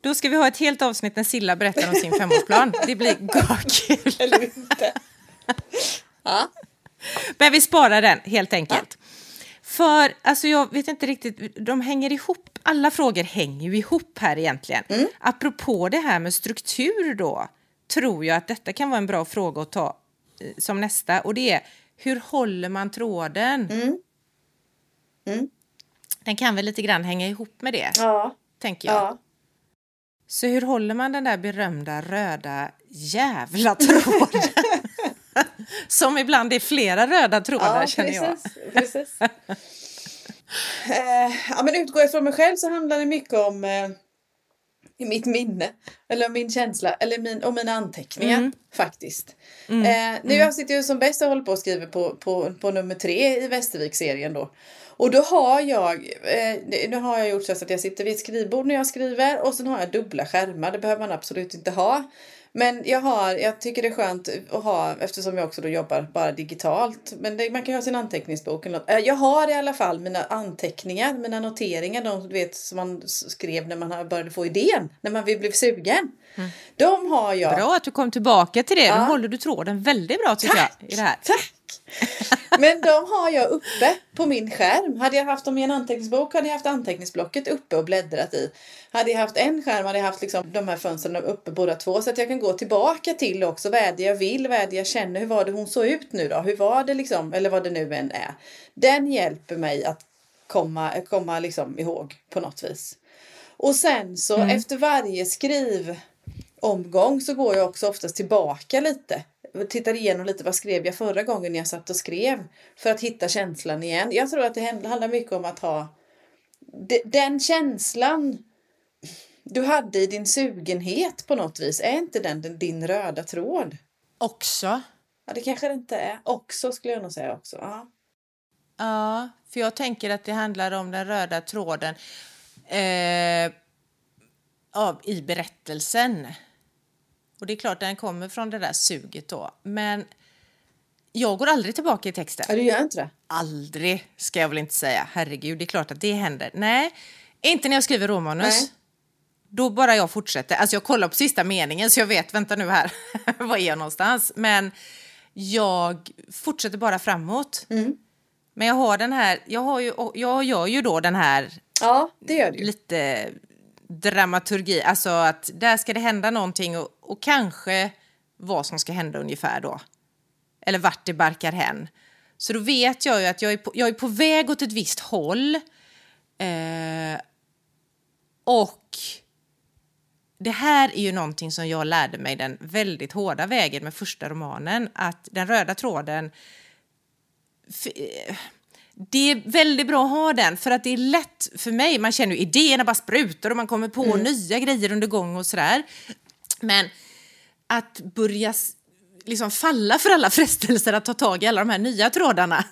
Då ska vi ha ett helt avsnitt när Silla berättar om sin femårsplan. Det blir kul. Eller inte. Ja. Men vi sparar den helt enkelt. För alltså jag vet inte riktigt, de hänger ihop. Alla frågor hänger ju ihop här egentligen. Mm. Apropå det här med struktur då, tror jag att detta kan vara en bra fråga att ta eh, som nästa. Och det är, hur håller man tråden? Mm. Den kan väl lite grann hänga ihop med det, Ja. tänker jag. Ja. Så hur håller man den där berömda röda jävla tråden? Som ibland är flera röda trådar känner jag. precis, eh, ja, men utgår jag från mig själv så handlar det mycket om eh, mitt minne. Eller min känsla. Eller min, om mina anteckningar Mm. faktiskt. Eh, nu jag sitter ju som bäst och håller på och skriver på, på, på nummer tre i Västervik-serien då. Och då har jag, eh, nu har jag gjort så att jag sitter vid ett skrivbord när jag skriver och sen har jag dubbla skärmar. Det behöver man absolut inte ha. Men jag, har, jag tycker det är skönt att ha, eftersom jag också då jobbar bara digitalt. Men det, man kan ju ha sin anteckningsbok. Eller något. Eh, jag har i alla fall mina anteckningar, mina noteringar, de du vet, som man skrev när man började få idén, när man blev sugen. De har jag. Bra att du kom tillbaka till det. Ja. Nu håller du tråden väldigt bra tycker Tack! jag. I det här. Tack! Men de har jag uppe på min skärm. Hade jag haft dem i en anteckningsbok hade jag haft anteckningsblocket uppe och bläddrat i. Hade jag haft en skärm hade jag haft liksom de här fönstren uppe båda två så att jag kan gå tillbaka till också vad är det jag vill, vad är det jag känner, hur var det hon såg ut nu då, hur var det liksom, eller vad det nu än är. Den hjälper mig att komma, komma liksom ihåg på något vis. Och sen så efter varje skrivomgång så går jag också oftast tillbaka lite tittar igenom lite vad skrev jag förra gången jag satt och skrev för att hitta känslan igen. Jag tror att det handlar mycket om att ha den känslan du hade i din sugenhet på något vis. Är inte den din röda tråd? Också. Ja, det kanske det inte är. Också skulle jag nog säga också. Ja. Ja, för jag tänker att det handlar om den röda tråden eh, av, i berättelsen. Och det är klart den kommer från det där suget då. Men jag går aldrig tillbaka i texten. Ja, du gör inte det? Aldrig, ska jag väl inte säga. Herregud, det är klart att det händer. Nej, inte när jag skriver råmanus. Nej. Då bara jag fortsätter. Alltså jag kollar på sista meningen så jag vet, vänta nu här, var är jag någonstans? Men jag fortsätter bara framåt. Mm. Men jag har den här, jag, har ju, jag gör ju då den här ja, det gör du. lite dramaturgi, alltså att där ska det hända någonting och, och kanske vad som ska hända ungefär då. Eller vart det barkar hän. Så då vet jag ju att jag är på, jag är på väg åt ett visst håll. Eh, och det här är ju någonting som jag lärde mig den väldigt hårda vägen med första romanen. Att den röda tråden eh, det är väldigt bra att ha den för att det är lätt för mig. Man känner ju idéerna bara sprutar och man kommer på mm. nya grejer under gång och sådär. Men att börja liksom falla för alla frestelser att ta tag i alla de här nya trådarna.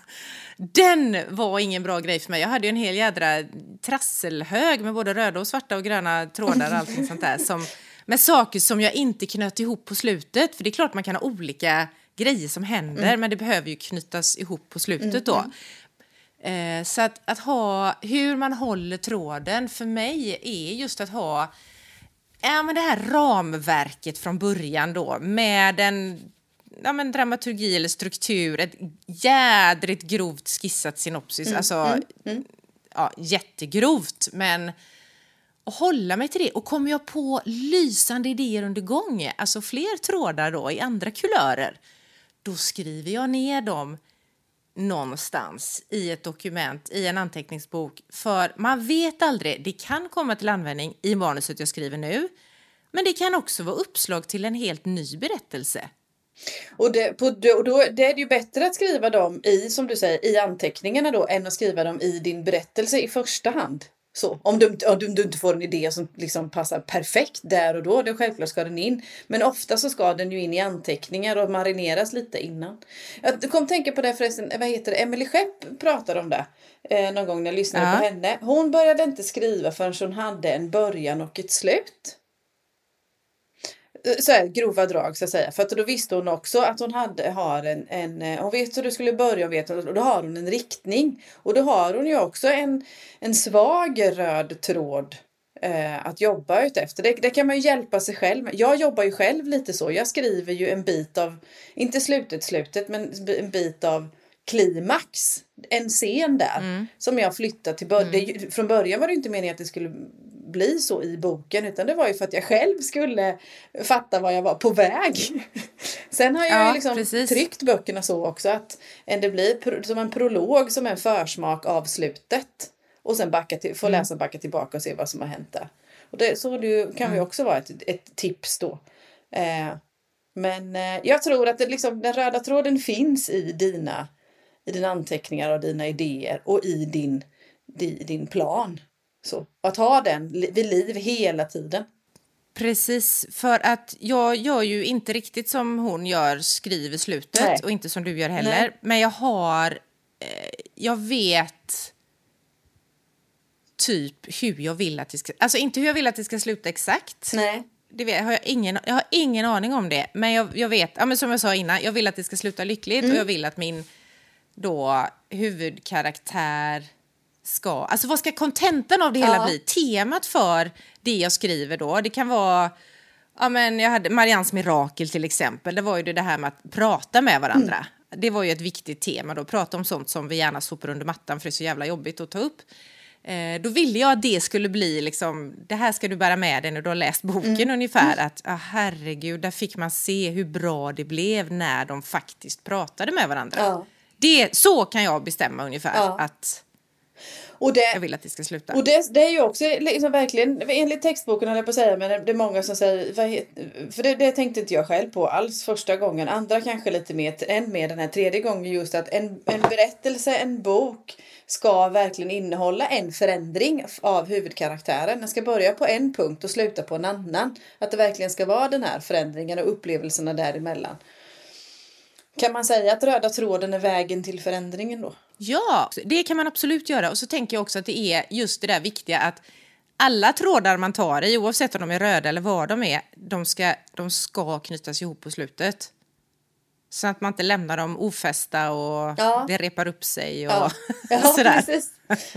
Den var ingen bra grej för mig. Jag hade ju en hel jädra trasselhög med både röda och svarta och gröna trådar och allting sånt där. Som, med saker som jag inte knöt ihop på slutet. För det är klart man kan ha olika grejer som händer mm. men det behöver ju knytas ihop på slutet då. Eh, så att, att ha, hur man håller tråden för mig är just att ha ja, men det här ramverket från början då med en ja, men dramaturgi eller struktur, ett jädrigt grovt skissat synopsis, mm. alltså mm. Mm. Ja, jättegrovt men och hålla mig till det. Och kommer jag på lysande idéer under gång, alltså fler trådar då i andra kulörer, då skriver jag ner dem någonstans i ett dokument, i en anteckningsbok. För man vet aldrig, det kan komma till användning i manuset jag skriver nu, men det kan också vara uppslag till en helt ny berättelse. Och, det, på, och då det är det ju bättre att skriva dem i, som du säger, i anteckningarna då, än att skriva dem i din berättelse i första hand. Så, om, du, om du, du inte får en idé som liksom passar perfekt där och då, då självklart ska den in. Men ofta så ska den ju in i anteckningar och marineras lite innan. Jag kom tänka på det förresten, vad heter det, Emelie Skepp pratade om det eh, någon gång när jag lyssnade ja. på henne. Hon började inte skriva förrän hon hade en början och ett slut. Så här, grova drag så att säga. För att då visste hon också att hon hade, har en, en eh, hon vet hur du skulle börja och, vet, och då har hon en riktning. Och då har hon ju också en, en svag röd tråd eh, att jobba utefter. Det, det kan man ju hjälpa sig själv. Jag jobbar ju själv lite så. Jag skriver ju en bit av, inte slutet slutet, men en bit av klimax. En scen där mm. som jag flyttat till början. Mm. Från början var det inte meningen att det skulle bli så i boken utan det var ju för att jag själv skulle fatta vad jag var på väg. Sen har jag ja, liksom tryckt böckerna så också att det blir som en prolog som en försmak av slutet. Och sen backa till, få mm. läsa backa tillbaka och se vad som har hänt där. Och det, så det kan mm. ju också vara ett, ett tips då. Eh, men eh, jag tror att det liksom, den röda tråden finns i dina, i dina anteckningar och dina idéer och i din, di, din plan. Så, att ha den vid liv hela tiden. Precis, för att jag gör ju inte riktigt som hon gör, skriver slutet Nej. och inte som du gör heller. Nej. Men jag har, eh, jag vet typ hur jag vill att det ska, alltså inte hur jag vill att det ska sluta exakt. Nej. Det vet, har jag, ingen, jag har ingen aning om det, men jag, jag vet, ja, men som jag sa innan, jag vill att det ska sluta lyckligt mm. och jag vill att min då huvudkaraktär ska... Alltså vad ska kontentan av det hela ja. bli? Temat för det jag skriver då, det kan vara... Ja, men jag hade Marians mirakel till exempel, det var ju det här med att prata med varandra. Mm. Det var ju ett viktigt tema då, prata om sånt som vi gärna sopar under mattan för det är så jävla jobbigt att ta upp. Eh, då ville jag att det skulle bli liksom, det här ska du bära med dig när du har läst boken mm. ungefär. Mm. Att ah, herregud, där fick man se hur bra det blev när de faktiskt pratade med varandra. Ja. Det, så kan jag bestämma ungefär. Ja. att Och det, jag vill att det ska sluta. och det, det är ju också liksom verkligen, enligt textboken höll jag på att säga, men det är många som säger, för det, det tänkte inte jag själv på alls första gången, andra kanske lite mer, än mer den här tredje gången just att en, en berättelse, en bok ska verkligen innehålla en förändring av huvudkaraktären. Den ska börja på en punkt och sluta på en annan. Att det verkligen ska vara den här förändringen och upplevelserna däremellan. Kan man säga att röda tråden är vägen till förändringen då? Ja, det kan man absolut göra. Och så tänker jag också att det är just det där viktiga att alla trådar man tar i, oavsett om de är röda eller vad de är, de ska, de ska knytas ihop på slutet. Så att man inte lämnar dem ofästa och Ja. det repar upp sig och Ja, ja sådär. precis.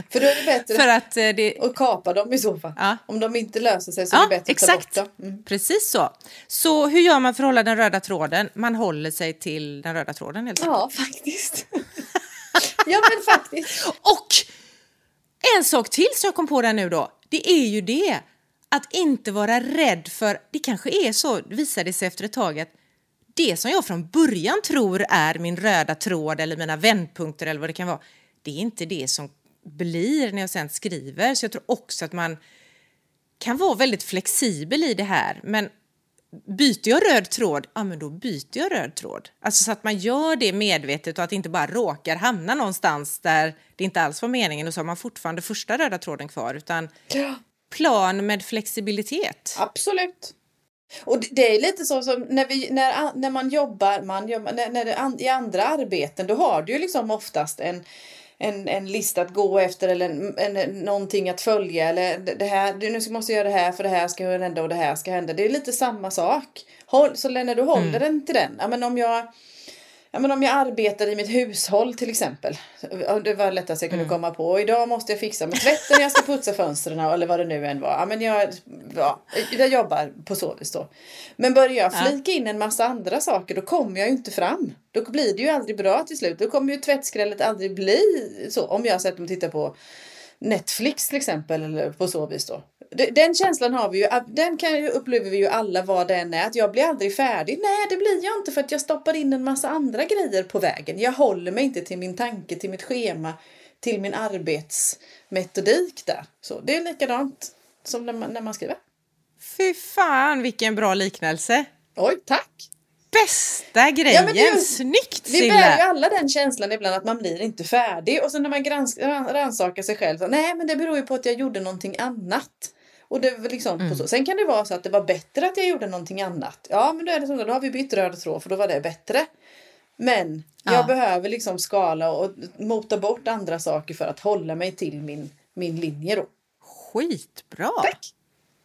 För då är det bättre För att eh, det... att kapa dem i så fall. Ja. Om de inte löser sig så är det bättre exakt. att ta bort dem. Mm. Precis så. Så hur gör man för att hålla den röda tråden? Man håller sig till den röda tråden helt enkelt. Ja, faktiskt. ja, men faktiskt. Och en sak till som jag kom på där nu då. Det är ju det att inte vara rädd för, det kanske är så, visar det sig efter ett tag att det som jag från början tror är min röda tråd eller mina vändpunkter eller vad det kan vara, det är inte det som blir när jag sen skriver. Så jag tror också att man kan vara väldigt flexibel i det här. Men byter jag röd tråd, ja men då byter jag röd tråd. Alltså så att man gör det medvetet och att det inte bara råkar hamna någonstans där det inte alls var meningen och så har man fortfarande första röda tråden kvar utan plan med flexibilitet. absolut. Och det- är lite så som när, vi, när, när man jobbar, man när, när det, an, i andra arbeten, då har du ju liksom oftast en, en, en lista att gå efter eller en, en, någonting att följa. Eller det här, du, nu måste jag göra det här för det här ska hända och det här ska hända. Det är lite samma sak. Håll, så när du håller den till den, ja, men om jag Ja, men om jag arbetar i mitt hushåll till exempel. Det var lättast jag kunde komma på. Och idag måste jag fixa med tvätten, jag ska putsa fönstren eller vad det nu än var. Ja, men jag, ja, jag jobbar på så vis då. Men börjar jag flika in en massa andra saker då kommer jag ju inte fram. Då blir det ju aldrig bra till slut. Då kommer ju tvättskrället aldrig bli så. Om jag sätter mig och tittar på Netflix till exempel eller på så vis då. Det- Den känslan har vi ju, den kan upplever vi ju alla vad den är, att jag blir aldrig färdig. Nej, det blir jag inte för att jag stoppar in en massa andra grejer på vägen. Jag håller mig inte till min tanke, till mitt schema, till min arbetsmetodik där. Så det är likadant som när man, när man skriver. Fy fan vilken bra liknelse! Oj, tack! Bästa grejen! är ju- Snyggt Vi bär ju Silla! alla den känslan ibland att man blir inte färdig och sen när man rannsakar sig själv så nej men det beror ju på att jag gjorde någonting annat. Och det liksom på så. Sen kan det vara så att det var bättre att jag gjorde någonting annat. Ja men då är det så, då har vi bytt röd tråd för då var det bättre. Men jag Ja. behöver liksom skala och mota bort andra saker för att hålla mig till min, min linje då. Skitbra! Tack!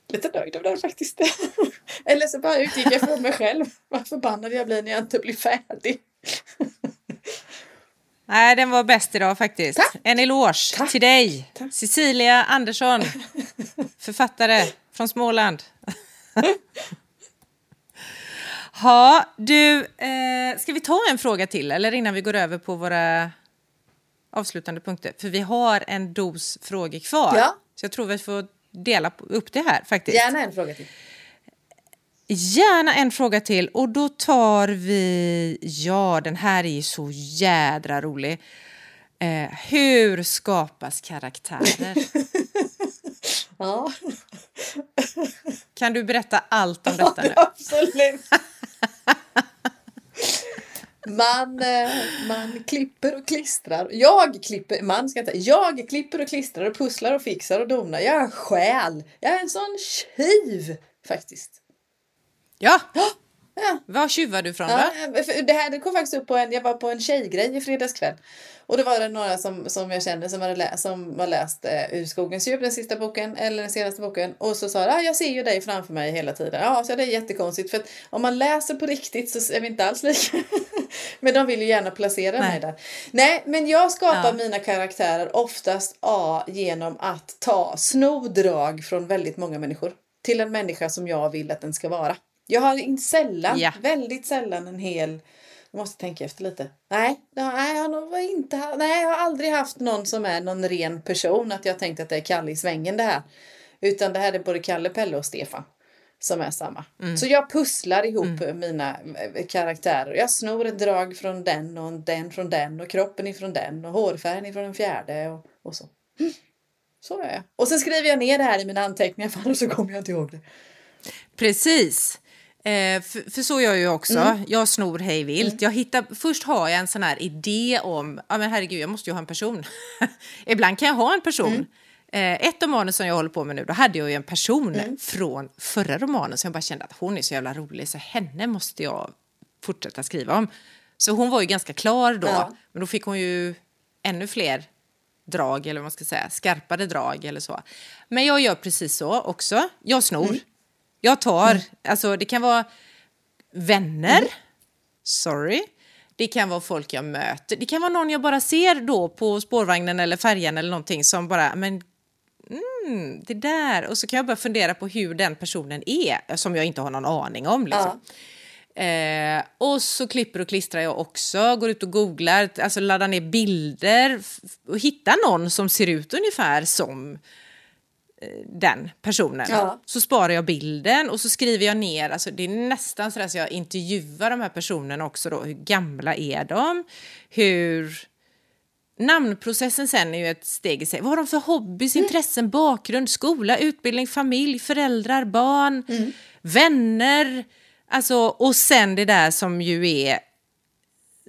Lite nöjd över det faktiskt. Eller så bara utgick jag från mig själv. Vad förbannad jag blir när jag inte blir färdig. Nej, den var bäst idag faktiskt. Tack. En eloge Tack. till dig, Tack. Cecilia Andersson, författare från Småland. Ja, du, eh, ska vi ta en fråga till eller innan vi går över på våra avslutande punkter? För vi har en dos frågor kvar. Ja. Så jag tror vi får dela upp det här faktiskt. Gärna en fråga till. Gärna en fråga till och då tar vi, ja den här är ju så jädra rolig. Eh, hur skapas karaktärer? Ja, Kan du berätta allt om detta nu? absolut. Man, eh, man klipper och klistrar. Jag klipper, man ska inte, jag klipper och klistrar och pusslar och fixar och donar. Jag är en själ. Jag är en sån tjuv faktiskt. Ja, Ja. var tjuvar du från då? Ja, för det här det kom faktiskt upp på en, jag var på en tjejgrej i fredags kväll. Och då var det några som, som jag kände som hade läst, som har läst eh, Ur skogens djup, den sista boken, eller den senaste boken. Och så sa de, ah, jag ser ju dig framför mig hela tiden. Ja, så det är jättekonstigt för att om man läser på riktigt så är vi inte alls lika. men de vill ju gärna placera Nej. mig där. Nej, men jag skapar Ja. mina karaktärer oftast A, genom att ta snodrag från väldigt många människor. Till en människa som jag vill att den ska vara. Jag har inte sällan, Ja. väldigt sällan en hel jag måste tänka efter lite. Nej, nej, jag har inte, nej, jag har aldrig haft någon som är någon ren person. Att jag tänkt att det är Kalle i svängen det här. Utan det här är både Kalle, Pelle och Stefan. Som är samma. Så jag pusslar ihop mina eh, karaktärer. Jag snor ett drag från den och den från den och kroppen ifrån den och hårfärgen ifrån den fjärde och, och så. Så är jag. Och sen skriver jag ner det här i mina anteckningar för annars så kommer jag inte ihåg det. Precis. Eh, för, för, så gör jag ju också. Mm. Jag snor hej vilt. Jag hittar, först har jag en sån här idé om, ja men herregud jag måste ju ha en person. Ibland kan jag ha en person. Mm. Eh, ett av manusen som jag håller på med nu, då hade jag ju en person Mm. från förra romanen som jag bara kände att hon är så jävla rolig så henne måste jag fortsätta skriva om. Så hon var ju ganska klar då, Ja. men då fick hon ju ännu fler drag eller vad man ska säga, skarpare drag eller så. Men jag gör precis så också. Jag snor. Jag tar, alltså det kan vara vänner, sorry. Det kan vara folk jag möter. Det kan vara någon jag bara ser då på spårvagnen eller färjan eller någonting som bara, men mm, det där. Och så kan jag börja fundera på hur den personen är, som jag inte har någon aning om. Liksom. Eh, och så klipper och klistrar jag också, går ut och googlar, alltså laddar ner bilder och hittar någon som ser ut ungefär som den personen. Ja. Så sparar jag bilden och så skriver jag ner, alltså det är nästan så att jag intervjuar de här personerna också då, hur gamla är de? Hur... Namnprocessen sen är ju ett steg i sig. Vad har de för hobbys, intressen, bakgrund, skola, utbildning, familj, föräldrar, barn, vänner? Alltså, och sen det där som ju är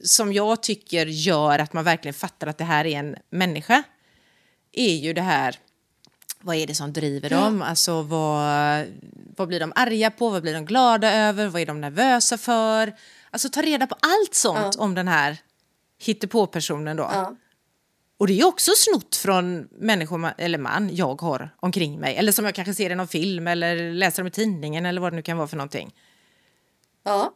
som jag tycker gör att man verkligen fattar att det här är en människa är ju det här vad är det som driver dem? Alltså vad, vad blir de arga på? Vad blir de glada över? Vad är de nervösa för? Alltså ta reda på allt sånt om den här hittepå-personen då. Ja. Och det är också snott från människor, eller man, jag har omkring mig. Eller som jag kanske ser i någon film eller läser om i tidningen eller vad det nu kan vara för någonting. Ja.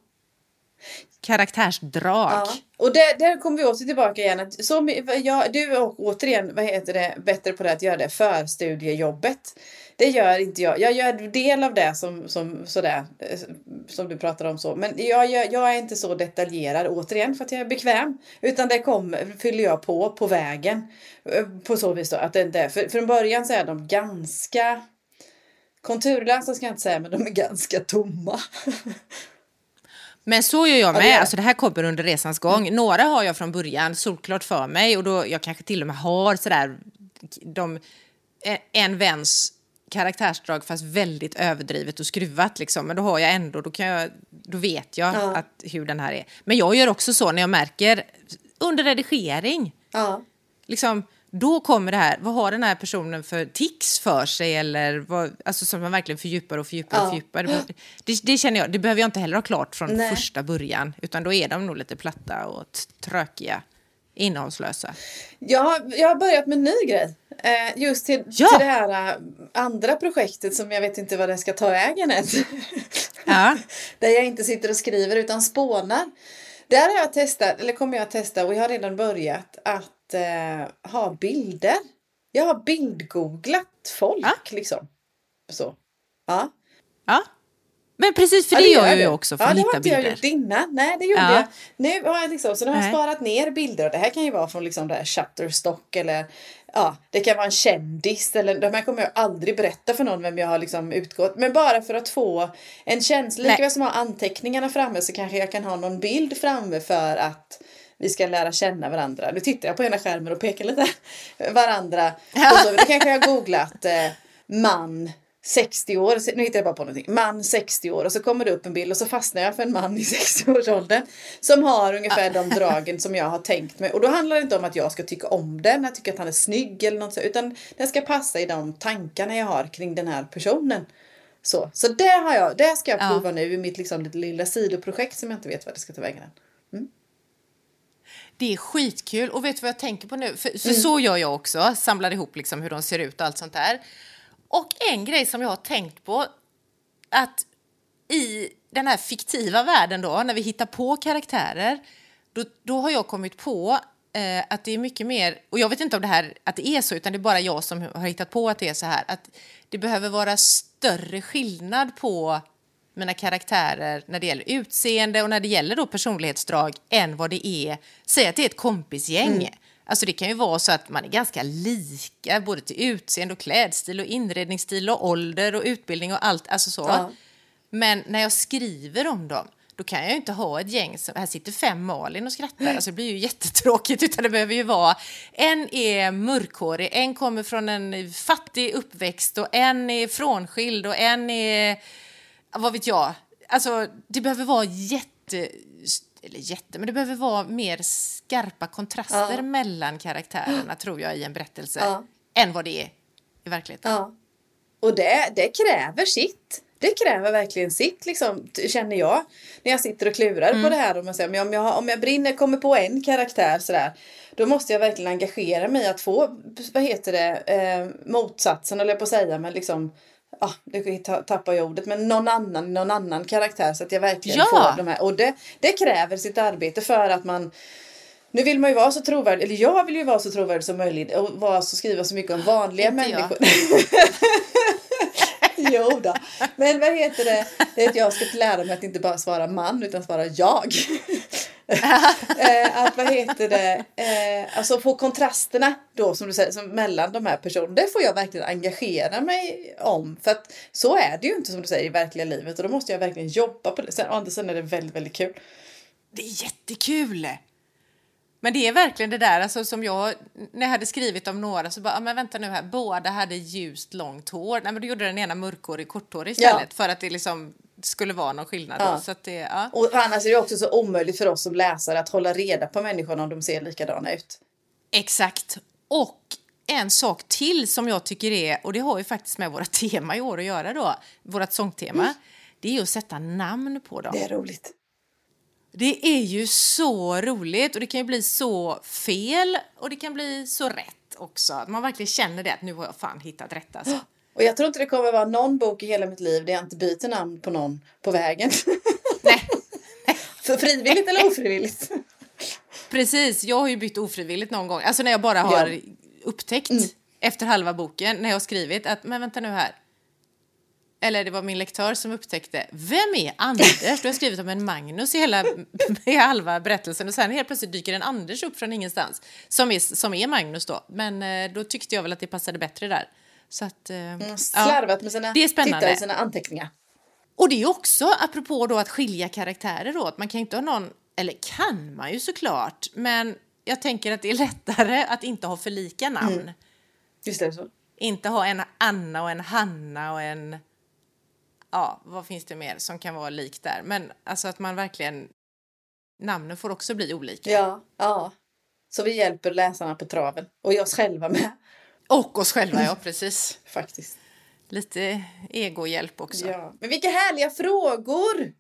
Karaktärsdrag. Ja. Och där, där kommer vi åter tillbaka igen. Att så, ja, du är återigen vad heter det, bättre på det att göra det förstudiejobbet. Det gör inte jag. Jag gör del av det som, som, sådär, eh, som du pratar om. så. Men jag, jag, jag är inte så detaljerad återigen för att jag är bekväm. Utan det kom, fyller jag på på vägen. Eh, på så vis då. Att det inte är, för, från början så är de ganska konturlösa ska jag inte säga men de är ganska tomma. Men så gör jag det med. gör alltså det här kommer under resans gång. Några har jag från början solklart för mig och då jag kanske till och med har sådär de, en- en väns karaktärsdrag fast väldigt överdrivet och skruvat liksom. Men då har jag ändå, då, kan jag, då vet jag Ja. att, hur den här är. Men jag gör också så när jag märker under redigering, Ja. liksom, då kommer det här, vad har den här personen för tics för sig eller vad, alltså som man verkligen fördjupar och fördjupar och Ja. fördjupar. Det, det känner jag, det behöver jag inte heller ha klart från Nej. första början utan då är de nog lite platta och trökiga, innehållslösa. Jag har, jag har börjat med en ny grej. Eh, just till, Ja. till det här eh, andra projektet som jag vet inte vad det ska ta vägen än. Ja. Där jag inte sitter och skriver utan spånar. Där har jag testat, eller kommer jag att testa och jag har redan börjat att eh, ha bilder. Jag har bildgooglat folk Ja. liksom. Så. Ja. ja. Men precis, för Ja, det, gör gör jag ju det. också för ja, att det har inte jag gjort innan. Nej, det gjorde Ja. jag. Nu har jag liksom, så nu har jag Nej. sparat ner bilder och det här kan ju vara från liksom det här Shutterstock eller ja, det kan vara en kändis eller de här kommer jag aldrig berätta för någon vem jag har liksom utgått. Men bara för att få en känsla, likaväl som att ha anteckningarna framme så kanske jag kan ha någon bild framme för att vi ska lära känna varandra. Nu tittar jag på ena skärmen och pekar lite varandra. Och så, då kanske jag har googlat eh, man 60 år, nu hittar jag bara på någonting, man 60 år och så kommer det upp en bild och så fastnar jag för en man i 60-årsåldern som har ungefär de dragen som jag har tänkt mig. Och då handlar det inte om att jag ska tycka om den, jag tycker att han är snygg eller något så, utan den ska passa i de tankarna jag har kring den här personen. Så, så det har jag, det ska jag Ja. prova nu i mitt liksom, lilla sidoprojekt som jag inte vet vad det ska ta vägen än. Det är skitkul. Och vet du vad jag tänker på nu? För, för Mm. så gör jag också. Samlar ihop liksom hur de ser ut och allt sånt där. Och en grej som jag har tänkt på. Att i den här fiktiva världen då, när vi hittar på karaktärer. Då, då har jag kommit på eh, att det är mycket mer, och jag vet inte om det här att det är så, utan det är bara jag som har hittat på att det är så här. Att det behöver vara större skillnad på mina karaktärer när det gäller utseende och när det gäller då personlighetsdrag än vad det är, säg att det är ett kompisgäng. Alltså det kan ju vara så att man är ganska lika både till utseende och klädstil och inredningsstil och ålder och utbildning och allt, alltså så. Ja. Men när jag skriver om dem, då då kan jag ju inte ha ett gäng som, här sitter fem Malin och skrattar, alltså det blir ju jättetråkigt, utan det behöver ju vara, en är mörkhårig, en kommer från en fattig uppväxt och en är frånskild och en är, vad vet jag, alltså det behöver vara jätte, eller jätte, men det behöver vara mer skarpa kontraster Ja. mellan karaktärerna tror jag i en berättelse, Ja. än vad det är i verkligheten. Ja. Och det, det kräver sitt. Det kräver verkligen sitt, liksom, känner jag. När jag sitter och klurar Mm. på det här. Om jag, säger, om, jag, om jag brinner, kommer på en karaktär sådär. Då måste jag verkligen engagera mig att få, vad heter det, eh, motsatsen eller på att säga. Men liksom, ah, ta- tappar jag ordet. Men någon annan, någon annan karaktär. Så att jag verkligen Ja. får de här. Och det, det kräver sitt arbete för att man nu vill man ju vara så trovärdig, eller jag vill ju vara så trovärdig som möjligt och vara så, skriva så mycket om vanliga Inte människor. jo då. Men vad heter det? det är att jag ska lära mig att inte bara svara man utan svara jag. eh, att vad heter det? Eh, alltså få kontrasterna då som du säger som mellan de här personerna. Det får jag verkligen engagera mig om. För att så är det ju inte som du säger i verkliga livet och då måste jag verkligen jobba på det. Sen, å andra sidan är det väldigt, väldigt kul. Det är jättekul! Men det är verkligen det där, alltså, som jag, när jag hade skrivit om några så bara, ah, men vänta nu här, båda hade ljust långt hår. Nej men då gjorde den ena mörkhårig korthårig istället Ja. för att det liksom skulle vara någon skillnad Ja. då. Så att det, ja. Och annars är det också så omöjligt för oss som läsare att hålla reda på människorna om de ser likadana ut. Exakt. Och en sak till som jag tycker är, och det har ju faktiskt med våra tema i år att göra då, vårt sångtema, det är att sätta namn på dem. Det är roligt. Det är ju så roligt och det kan ju bli så fel och det kan bli så rätt också. Att man verkligen känner det att nu har jag fan hittat rätt alltså. Och jag tror inte det kommer vara någon bok i hela mitt liv där jag inte byter namn på någon på vägen. Nej, För frivilligt eller ofrivilligt. precis. Jag har ju bytt ofrivilligt någon gång. Alltså när jag bara har Ja. upptäckt efter halva boken när jag har skrivit att men vänta nu här. Eller det var min lektör som upptäckte, vem är Anders? Du har skrivit om en Magnus i hela i halva berättelsen och sen helt plötsligt dyker en Anders upp från ingenstans som är, som är Magnus då. Men eh, då tyckte jag väl att det passade bättre där. Så att, eh, ja. Slarvat med sina Det är spännande. sina anteckningar. Och det är också apropå då att skilja karaktärer åt. Man kan inte ha någon, eller kan man ju såklart, men jag tänker att det är lättare att inte ha för lika namn. Visst är det så? Inte ha en Anna och en Hanna och en... Ja, vad finns det mer som kan vara likt där? Men alltså att man verkligen... Namnen får också bli olika. Ja, ja. Så vi hjälper läsarna på traven. Och oss själva med. Och oss själva, ja precis. Faktiskt. Lite egohjälp också. Ja. Ja. Men vilka härliga frågor!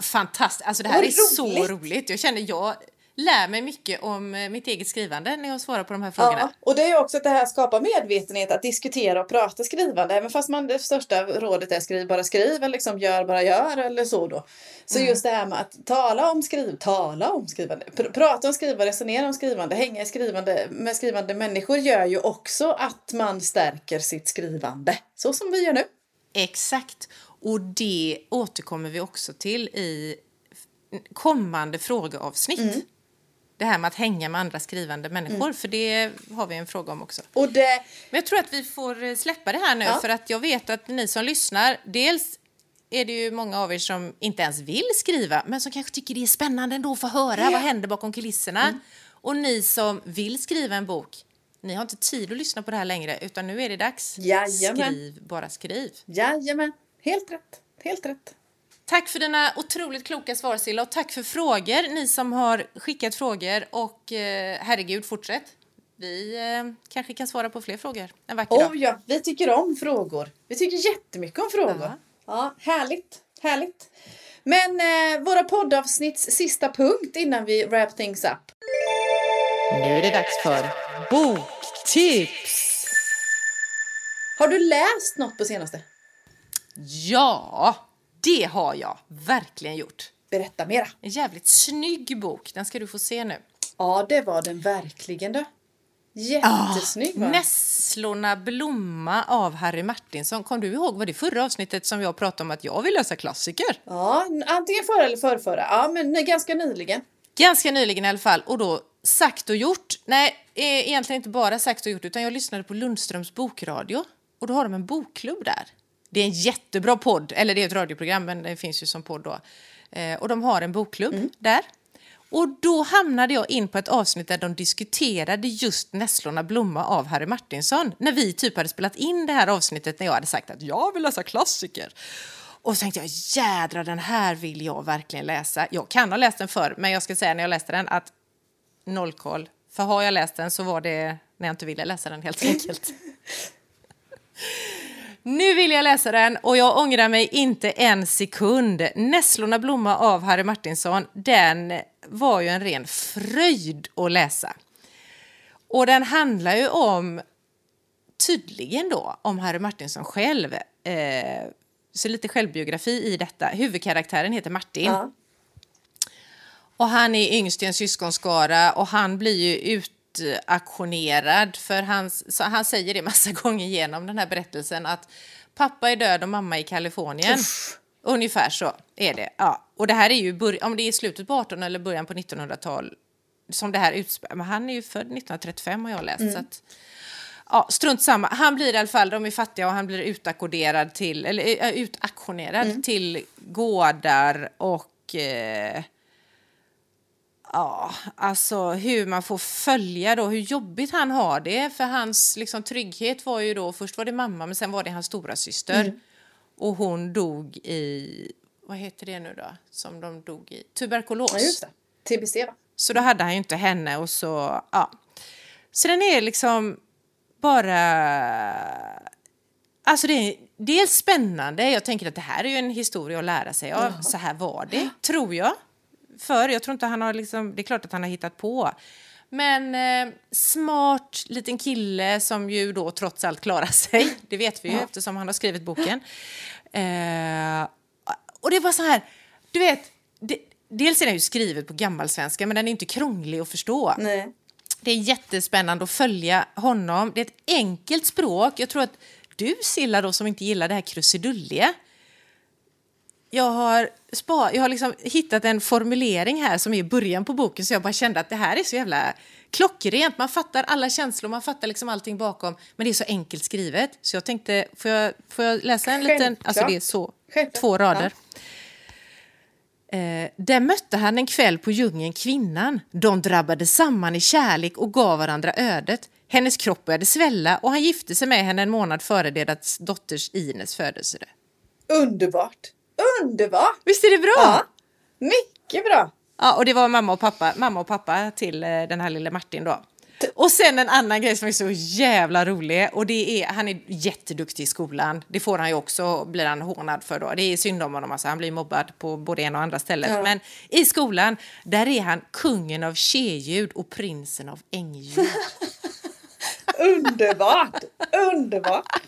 fantastiskt. Alltså det här är så roligt. roligt. Jag känner jag lär mig mycket om eh, mitt eget skrivande när jag svarar på de här frågorna. Ja, och det är ju också att det här skapar medvetenhet att diskutera och prata skrivande. Även fast man det största rådet är skriv bara skriv eller liksom gör bara gör eller så då. Så just det här med att tala om skriv, tala om skrivande, pr- prata om skrivande, resonera om skrivande, hänga i skrivande med skrivande människor gör ju också att man stärker sitt skrivande. Så som vi gör nu. Exakt. Och det återkommer vi också till i kommande frågeavsnitt. Mm. Det här med att hänga med andra skrivande människor, för det har vi en fråga om också. Och det, Men jag tror att vi får eh, släppa det här nu, Ja. för att jag vet att ni som lyssnar, dels är det ju många av er som inte ens vill skriva, men som kanske tycker det är spännande ändå att få höra vad händer bakom kulisserna. Mm. Och ni som vill skriva en bok, ni har inte tid att lyssna på det här längre, utan nu är det dags. Jajamän. Skriv, bara skriv. jajamän, helt rätt, helt rätt. Tack för dina otroligt kloka svar, Silla, och tack för frågor, ni som har skickat frågor. Och eh, herregud, fortsätt. Vi eh, kanske kan svara på fler frågor en vacker dag. Oh ja, vi tycker om frågor. Vi tycker jättemycket om frågor. Ja. Ja, härligt, härligt. Men eh, våra poddavsnitts sista punkt innan vi wrap things up. Nu är det dags för boktips! Har du läst något på senaste? Ja, det har jag verkligen gjort. Berätta mera. En jävligt snygg bok, den ska du få se nu. Ja, det var den verkligen du. Jättesnygg va? Nässlorna blomma av Harry Martinsson. Kom du ihåg, var det förra avsnittet som jag pratade om att jag vill läsa klassiker? Ja, antingen förra eller förrförra. Ja, men ganska nyligen. Ganska nyligen i alla fall. Och då sagt och gjort. Nej, eh, egentligen inte bara sagt och gjort utan jag lyssnade på Lundströms bokradio. Och då har de en bokklubb där. Det är en jättebra podd, eller det är ett radioprogram men det finns ju som podd då. Eh, och de har en bokklubb där. Och då hamnade jag in på ett avsnitt där de diskuterade just Nässlorna blomma av Harry Martinsson. När vi typ hade spelat in det här avsnittet när jag hade sagt att jag vill läsa klassiker. Och så tänkte jag, jädra den här vill jag verkligen läsa. Jag kan ha läst den förr, men jag ska säga när jag läste den att noll koll. För har jag läst den så var det när jag inte ville läsa den helt enkelt. Nu vill jag läsa den och jag ångrar mig inte en sekund. Nässlorna blomma av Harry Martinsson, den var ju en ren fröjd att läsa. Och den handlar ju om, tydligen då, om Harry Martinsson själv. Eh, så lite självbiografi i detta. Huvudkaraktären heter Martin. Ja. Och han är yngst i en syskonskara och han blir ju utaktionerad för hans, så han säger det massa gånger genom den här berättelsen att pappa är död och mamma i Kalifornien. Ungefär så är det. Ja. Och det här är ju om det är slutet på 1800 eller början på 1900-tal som det här utspelar. Men han är ju född 1935 har jag läst. Så att, ja, strunt samma. Han blir i alla fall, de är fattiga och han blir utakkorderad till, eller äh, utaktionerad till gårdar och eh, Ja, alltså hur man får följa då, hur jobbigt han har det. För hans liksom, trygghet var ju då, först var det mamma men sen var det hans stora syster Och hon dog i, vad heter det nu då, som de dog i? Tuberkulos. Ja, just det. TBC va? Så då hade han ju inte henne och så, ja. Så den är liksom bara... Alltså det är dels spännande, jag tänker att det här är ju en historia att lära sig av. Så här var det, tror jag. För jag tror inte han har liksom, det är klart att han har hittat på. Men eh, smart liten kille som ju då trots allt klarar sig. Det vet vi ju eftersom han har skrivit boken. Eh, och det var så här, du vet, det, dels är den ju skriven på gammalsvenska men den är inte krånglig att förstå. Nej. Det är jättespännande att följa honom. Det är ett enkelt språk. Jag tror att du, Silla, då, som inte gillar det här krusidulliga. Jag har, spa, jag har liksom hittat en formulering här som är i början på boken så jag bara kände att det här är så jävla klockrent. Man fattar alla känslor, man fattar liksom allting bakom. Men det är så enkelt skrivet. Så jag tänkte, får jag, får jag läsa en liten... Självklart. Alltså det är så, Självklart. två rader. Eh, där mötte han en kväll på djungeln kvinnan. De drabbade samman i kärlek och gav varandra ödet. Hennes kropp började svälla och han gifte sig med henne en månad före deras dotters Ines födelse. Underbart! Underbart! Visst är det bra? Ja. Mycket bra! Ja, och det var mamma och pappa, mamma och pappa till eh, den här lille Martin då. Och sen en annan grej som är så jävla rolig och det är, han är jätteduktig i skolan. Det får han ju också, blir han hånad för då. Det är synd om honom, alltså. han blir mobbad på både en och andra stället. Ja. Men i skolan, där är han kungen av tjeljud och prinsen av ängljud. Underbart! Underbart!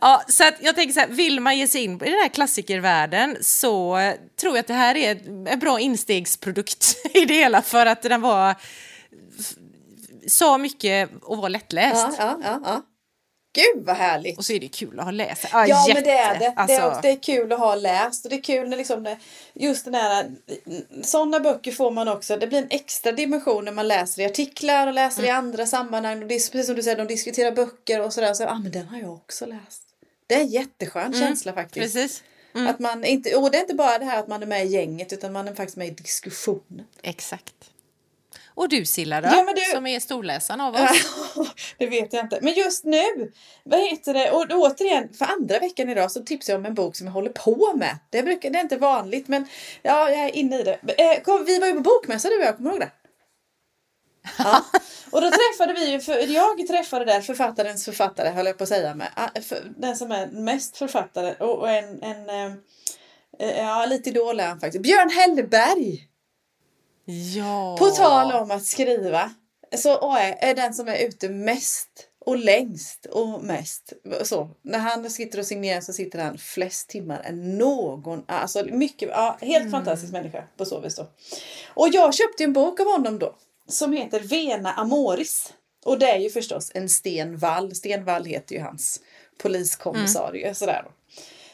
Ja, så att jag tänker så här, vill man ge sig in i den här klassikervärlden så tror jag att det här är en bra instegsprodukt i det hela för att den var sa mycket och var lättläst. Ja, ja, ja. Gud vad härligt! Och så är det kul att ha läst. Ja, Ja jätte. men det är det. Det, är, Alltså, det är kul att ha läst och det är kul när liksom det, just den här sådana böcker får man också. Det blir en extra dimension när man läser i artiklar och läser Mm. i andra sammanhang. Och det är precis som du säger, de diskuterar böcker och sådär. Så, ah, men den har jag också läst. Det är en jätteskön känsla faktiskt. Mm. Precis, Att man inte, och det är inte bara det här att man är med i gänget utan man är faktiskt med i diskussionen. exakt. Och du Silla då, Ja, du- som är storläsaren av oss. det vet jag inte. Men just nu, vad heter det? Och återigen, för andra veckan idag så tipsar jag om en bok som jag håller på med. Det, brukar, det är inte vanligt men ja, jag är inne i det. Eh, kom, vi var ju på bokmässa du och jag, kommer du ihåg det? Ja. Och då träffade vi ju, för, jag träffade där författarens författare höll jag på att säga med. Ah, Den som är mest författare och, och en, en eh, eh, ja lite idol är han faktiskt. Björn Hellberg! Ja. På tal om att skriva så är, är den som är ute mest och längst och mest. Så, när han sitter och signerar så sitter han flest timmar än någon. Alltså mycket, ja, helt fantastisk människa på så vis då. Och jag köpte en bok av honom då som heter Vena Amoris. Och det är ju förstås en Sten Wall. Sten Wall heter ju hans poliskommissarie. Sådär då.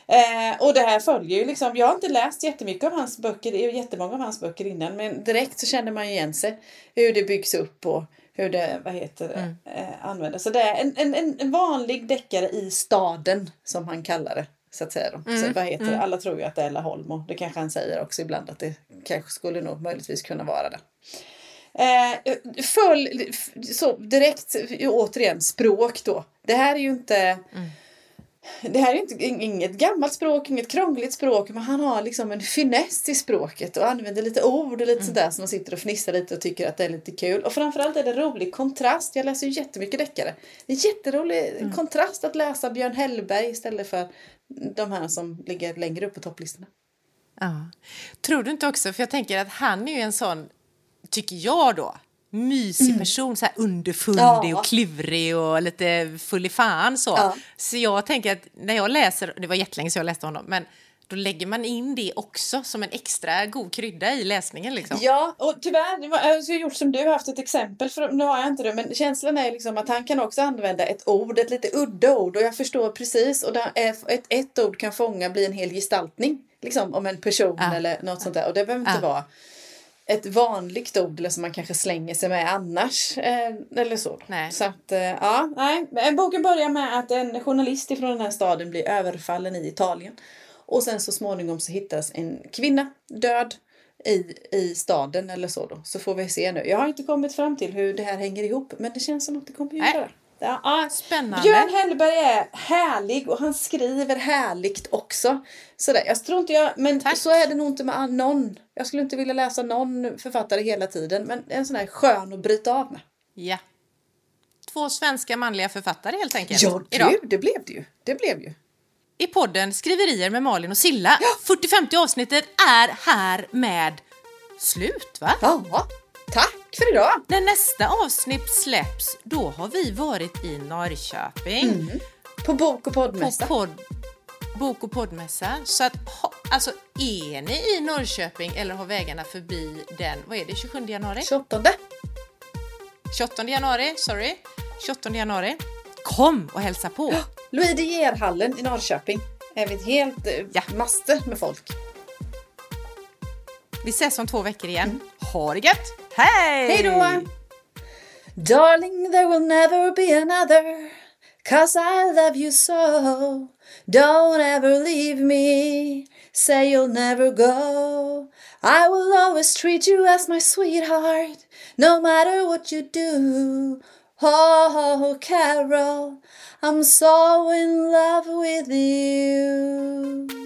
Eh, och det här följer ju liksom, jag har inte läst jättemycket av hans böcker, det är ju jättemånga av hans böcker innan, men direkt så känner man ju igen sig hur det byggs upp och hur det, vad heter det, eh, används. Så det är en, en, en vanlig deckare i staden, som han kallar det. Så att säga då. Så vad heter det? Alla tror ju att det är Laholm och det kanske han säger också ibland att det kanske skulle nog möjligtvis kunna vara det. Eh, full, så direkt, återigen, språk då. Det här är ju inte... Det här är inte inget gammalt språk, inget krångligt språk, men han har liksom en finess i språket och använder lite ord och lite sådär som man sitter och fnissar lite och tycker att det är lite kul. Och framförallt är det rolig kontrast. Jag läser ju jättemycket deckare. Det är jätterolig kontrast att läsa Björn Hellberg istället för de här som ligger längre upp på topplistorna. Ja. Tror du inte också, för jag tänker att han är ju en sån, tycker jag då, mysig person, så här underfundig Ja. och klurig och lite full i fan så. Ja. Så jag tänker att när jag läser, det var jättelänge sedan jag läste honom, men då lägger man in det också som en extra god krydda i läsningen liksom. Ja, och tyvärr, var- jag har gjort som du har haft ett exempel, för nu har jag inte det, men känslan är liksom att han kan också använda ett ord, ett lite udda ord, och jag förstår precis, och ett, ett ord kan fånga, bli en hel gestaltning, liksom om en person Ja. eller något sånt där, och det behöver inte vara ett vanligt ord eller som man kanske slänger sig med annars. Eh, eller så. Nej. Så att, eh, ja, nej. Boken börjar med att en journalist ifrån den här staden blir överfallen i Italien. Och sen så småningom så hittas en kvinna död i, i staden eller så då. Så får vi se nu. Jag har inte kommit fram till hur det här hänger ihop men det känns som att det kommer att göra. Ja, ja. Spännande. Björn Hellberg är härlig och han skriver härligt också. Sådär. Jag tror inte jag, men Tack. så är det nog inte med någon. Jag skulle inte vilja läsa någon författare hela tiden men en sån här skön att bryta av med. Ja. Två svenska manliga författare helt enkelt. Ja, idag. du, det blev det ju. Det blev ju. i podden Skriverier med Malin och Silla. 45 avsnittet är här med slut, va? Ja, tack för idag. När nästa avsnitt släpps, då har vi varit i Norrköping På bok och på poddmässa. podd, bok och poddmässa. Så att, alltså, är ni i Norrköping eller har vägarna förbi den, vad är det, 27 januari? 28. 28 januari, sorry. 28 januari. Kom och hälsa på! Louis De Geer-hallen i Norrköping. Är vi ett helt eh, Ja. master med folk. Vi ses om två veckor igen. Ha det gött! Hej! Hej! Darling, there will never be another. Cause I love you so. Don't ever leave me. Say you'll never go. I will always treat you as my sweetheart. No matter what you do. Oh, Carol, I'm so in love with you.